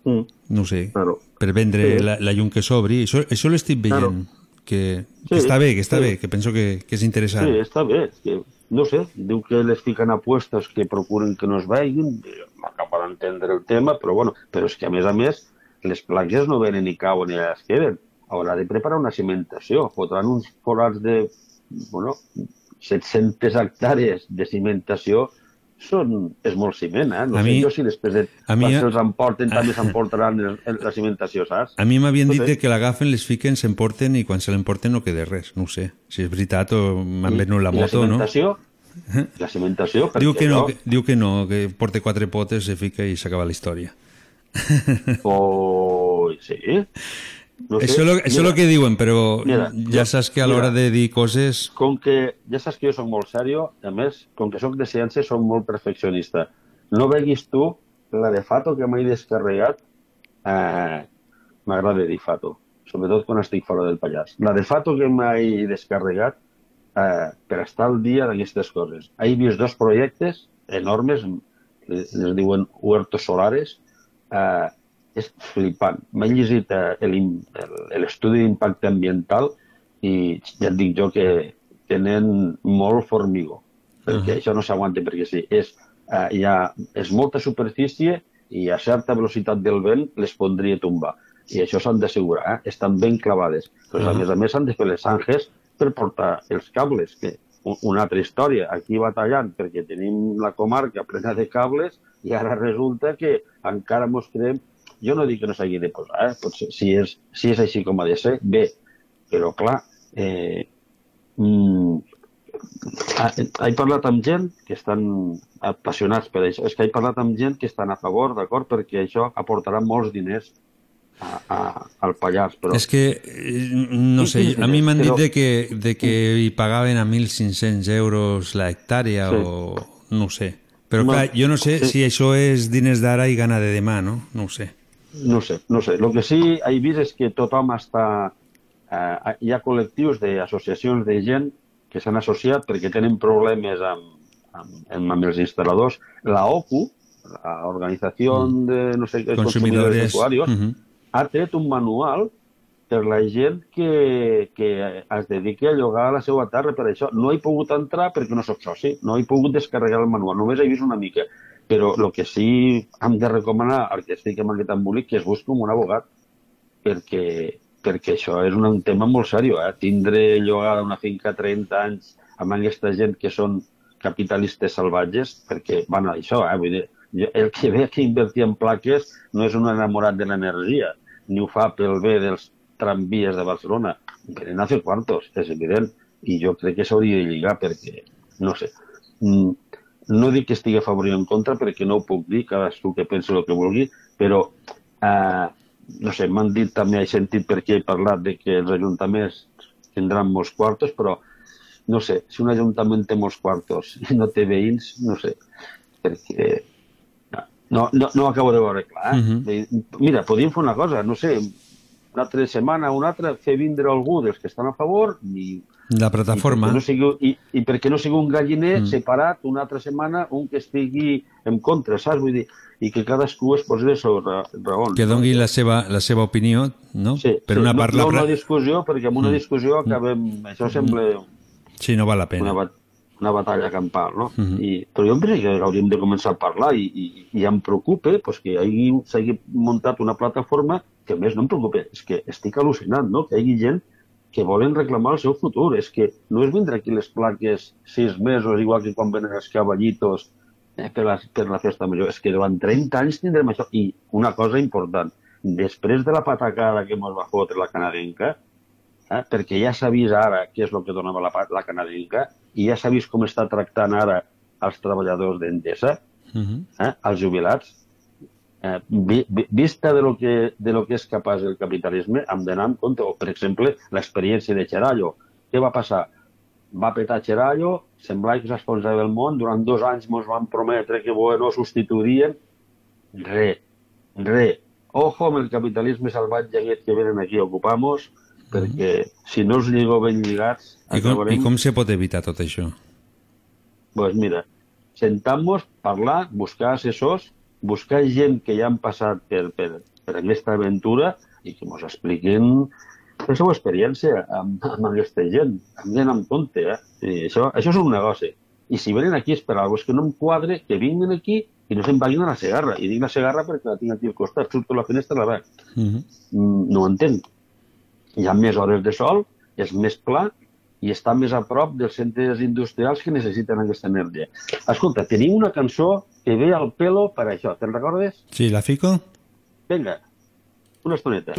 Speaker 21: Mm.
Speaker 2: no sé,
Speaker 21: Claro.
Speaker 2: per vendre
Speaker 21: Sí.
Speaker 2: la, la llum que s'obri, això, això l'estic veient,
Speaker 21: Claro.
Speaker 2: que, que
Speaker 21: Sí,
Speaker 2: està bé, que està
Speaker 21: sí.
Speaker 2: bé, que penso que, que és interessant.
Speaker 21: Sí, està bé. Que, no sé, diu que les fiquen apuestes que procuren que no es veguin, m'acaba d'entendre el tema, però bueno, però és que a més a més les plaques no venen ni cauen ni es queden. Haurà de preparar una cimentació, fotran uns forats de, bueno, 700 hectàrees de cimentació són, és molt ciment, eh? No
Speaker 2: A
Speaker 21: sé
Speaker 2: mi-
Speaker 21: jo si després de
Speaker 2: a mi-
Speaker 21: se'ls emporten també *laughs* s'emportaran la cimentació, saps?
Speaker 2: A mi m'havien dit que l'agafen, les fiquen, s'emporten i quan se l'emporten no queda res. No sé si és veritat o m'han venut la moto o no.
Speaker 21: cimentació? La cimentació,
Speaker 2: Diu que no,
Speaker 21: no-
Speaker 2: que, diu que no, que porte quatre potes, se fica i s'acaba la història.
Speaker 21: O... Sí? *laughs* No sé.
Speaker 2: Això és lo, això
Speaker 21: Mira,
Speaker 2: lo que diuen, però
Speaker 21: Mira,
Speaker 2: ja saps que a l'hora de dir coses...
Speaker 21: Com que ja saps que jo soc molt sèrio, a més, com que sóc de ciència, soc molt perfeccionista. No veguis tu la de Fato que m'he descarregat, eh, m'agrada dir Fato, sobretot quan estic fora del Pallars. La de Fato que m'he descarregat eh, per estar al dia d'aquestes coses. He vist dos projectes enormes, les, les diuen huertos solares, eh, és flipant. M'he llegit eh, l'estudi d'impacte ambiental i ja et dic jo que tenen molt formigó, perquè això no s'aguanta perquè sí. És, eh, hi ha, és molta superfície i a certa velocitat del vent les podria tombar. I això s'han d'assegurar, eh? estan ben clavades. Però a
Speaker 2: Ah.
Speaker 21: més a més s'han de fer les zanges per portar els cables, que una altra història, aquí batallant perquè tenim la comarca plena de cables i ara resulta que encara mos creem jo no dic que no s'hagi de posar, eh? Potser, si, és, si és així com ha de ser, bé, però clar, eh, mm, ah, he parlat amb gent que estan apassionats per això, és que he parlat amb gent que estan a favor, d'acord, perquè això aportarà molts diners a, a, al Pallars, però...
Speaker 2: És que, eh, no sé, a mi m'han dit de que, de que hi pagaven a 1.500 euros la hectàrea
Speaker 21: Sí.
Speaker 2: o no sé. Però clar, jo no sé si això és diners d'ara i gana de demà, no? No ho sé.
Speaker 21: No sé, no sé. El que sí he vist és que tothom està... Eh, hi ha col·lectius d'associacions de gent que s'han associat perquè tenen problemes amb, amb, amb, amb els instal·ladors. La OCU, la Organizació de, no sé, consumidores
Speaker 2: Consumidores.
Speaker 21: usuarios,
Speaker 2: Mhm.
Speaker 21: ha tret un manual per la gent que, que es dediqui a llogar la seva terra per això. No he pogut entrar perquè no sóc soci, no he pogut descarregar el manual, només he vist una mica. Però el que sí hem de recomanar al que estic amb aquest embolic que es busqui un abogat, perquè, perquè això és un tema molt seriós. Eh? Tindre llogada una finca 30 anys amb aquesta gent que són capitalistes salvatges, perquè, bueno, això, eh? Vull dir, el que ve que invertir en plaques no és un enamorat de l'energia, ni ho fa pel bé dels tramvies de Barcelona. Venen a fer quartos, és evident, i jo crec que s'hauria de lligar perquè, no sé, mm, no dic que estigui a favor i en contra perquè no ho puc dir, cadascú que pensi el que vulgui, però eh, no sé, m'han dit també, he sentit perquè he parlat de que els ajuntaments tindran molts quartos, però no sé, si un ajuntament té molts quartos *laughs* i no té veïns, no sé, perquè no, no, no ho acabo de veure clar. Eh?
Speaker 2: Mhm.
Speaker 21: Mira, podríem fer una cosa, no sé, una altra setmana, una altra, fer vindre algú dels que estan a favor i
Speaker 2: La plataforma.
Speaker 21: i perquè no sigui, i, i perquè no sigui un galliner
Speaker 2: Mm.
Speaker 21: mm. separat una altra setmana un que estigui en contra, saps? Vull dir, i que cadascú es posi seves ra- raons.
Speaker 2: Que doni la seva, la seva opinió, no?
Speaker 21: Sí,
Speaker 2: per
Speaker 21: sí,
Speaker 2: una
Speaker 21: no,
Speaker 2: part...
Speaker 21: no
Speaker 2: la...
Speaker 21: una discussió, perquè amb una
Speaker 2: Mm.
Speaker 21: discussió acabem... Això sembla
Speaker 2: Sí, no val la pena.
Speaker 21: una, bat, una batalla campal, no?
Speaker 2: Mhm.
Speaker 21: I, però jo em penso que hauríem de començar a parlar i, i, i em preocupa pues, que hagi, s'hagi muntat una plataforma que més no em preocupa, és que estic al·lucinant, no? Que hi hagi gent que volen reclamar el seu futur. És que no és vindre aquí les plaques sis mesos, igual que quan venen els cavallitos eh, per, la, per la festa major. És que durant 30 anys tindrem això. I una cosa important, després de la patacada que ens va fotre la canadenca, eh, perquè ja s'ha vist ara què és el que donava la, la canadenca i ja s'ha vist com està tractant ara els treballadors d'Endesa, eh, els jubilats, eh, vi, vi, vista de lo, que, de lo que és capaç el capitalisme, hem d'anar en compte. O, per exemple, l'experiència de Xerallo. Què va passar? Va petar Xerallo, semblava que s'esponsava el món, durant dos anys ens van prometre que bueno, substituirien. Re, re. Ojo amb el capitalisme salvatge aquest que venen aquí a ocupar-nos, perquè si no els lligo ben lligats,
Speaker 2: I com,
Speaker 21: acabarem...
Speaker 2: I com se pot evitar tot això?
Speaker 21: pues mira, sentar-nos, parlar, buscar assessors, buscar gent que ja han passat per, per, per aquesta aventura i que ens expliquin la seva experiència amb, amb aquesta gent. Hem d'anar amb compte, eh? I això, això és un negoci. I si venen aquí és per alguna cosa que no em quadre, que vinguin aquí i no se'n vagin a la Segarra. I dic la Segarra perquè la tinc aquí al costat, surto a la finestra i la veig.
Speaker 2: Mhm.
Speaker 21: Mm, no ho entenc. Hi ha més hores de sol, és més pla i està més a prop dels centres industrials que necessiten aquesta energia. Escolta, tenim una cançó que ve al pelo per això. Te'n recordes?
Speaker 2: Sí, la fico?
Speaker 21: Vinga, una estoneta.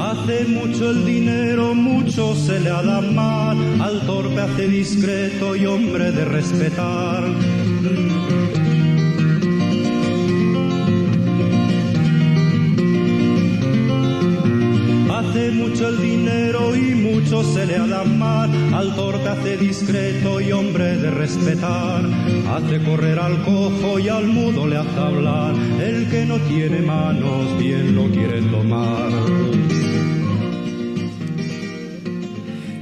Speaker 22: Hace mucho el dinero, mucho se le ha dado mal, al torpe hace discreto y hombre de respetar. Hace mucho el dinero y mucho se le ha dado mal, al torpe hace discreto y hombre de respetar. Hace correr al cojo y al mudo le hace hablar, el que no tiene manos bien lo quiere tomar.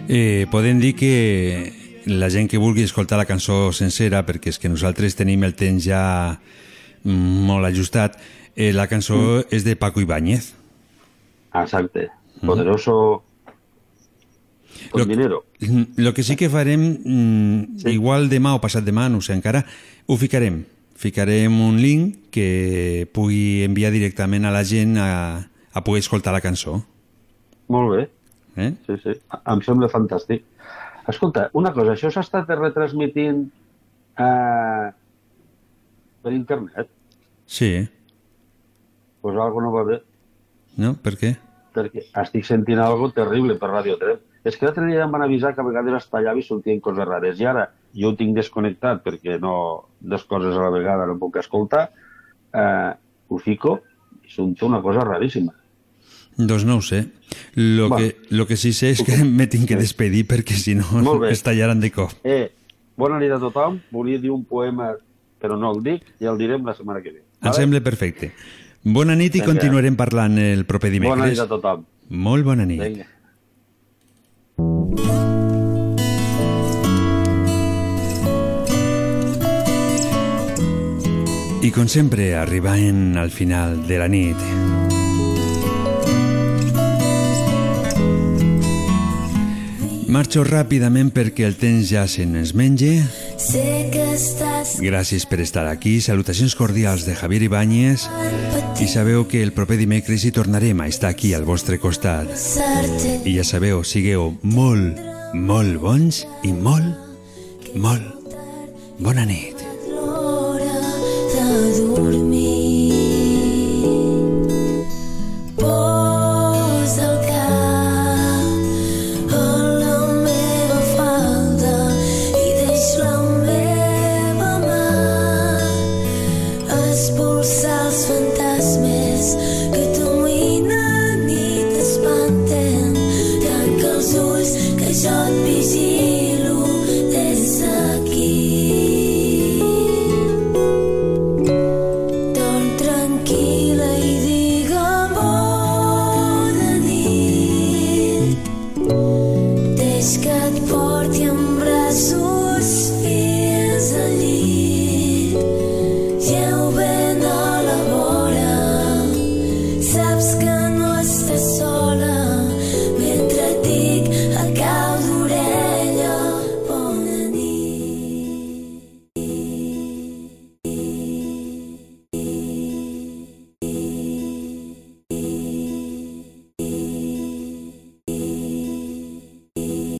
Speaker 2: Eh, podem dir que la gent que vulgui escoltar la cançó sencera, perquè és que nosaltres tenim el temps ja mm, molt ajustat, eh, la cançó és de Paco Ibáñez.
Speaker 21: Exacte. Poderoso con dinero.
Speaker 2: Lo que sí que farem, mm, igual demà o passat demà, no sé encara, ho ficarem. Ficarem un link que pugui enviar directament a la gent a, a poder escoltar la cançó.
Speaker 21: Molt bé.
Speaker 2: Eh?
Speaker 21: Sí, sí. Em sembla fantàstic. Escolta, una cosa, això s'ha estat retransmitint eh, per internet?
Speaker 2: Sí,
Speaker 21: Pues algo no va bé,
Speaker 2: no? Per què?
Speaker 21: Perquè estic sentint algo terrible per Radio 3. És que l'altre dia em van avisar que a vegades es tallava i sortien coses rares. I ara jo ho tinc desconnectat perquè no, dues coses a la vegada no puc escoltar. Eh, ho fico i sento una cosa raríssima.
Speaker 2: Doncs no ho sé. Lo, que, lo que sí sé és que me tinc que despedir perquè si no es tallaran de cop.
Speaker 21: Eh, bona nit a tothom. Volia dir un poema, però no el dic, i el direm la setmana que ve.
Speaker 2: Em sembla perfecte. Bona nit i
Speaker 21: Vinga.
Speaker 2: continuarem parlant el proper dimecres.
Speaker 21: Bona nit a tothom.
Speaker 2: Molt bona nit.
Speaker 21: Vinga.
Speaker 2: I com sempre, arribant al final de la nit. Marxo ràpidament perquè el temps ja se ens menja.
Speaker 23: Sé que estàs
Speaker 2: Gràcies per estar aquí. Salutacions cordials de Javier Ibáñez. I sabeu que el proper dimecres hi tornarem a estar aquí al vostre costat. I ja sabeu, sigueu molt, molt bons i molt, molt bona nit.
Speaker 23: l'hora de dormir.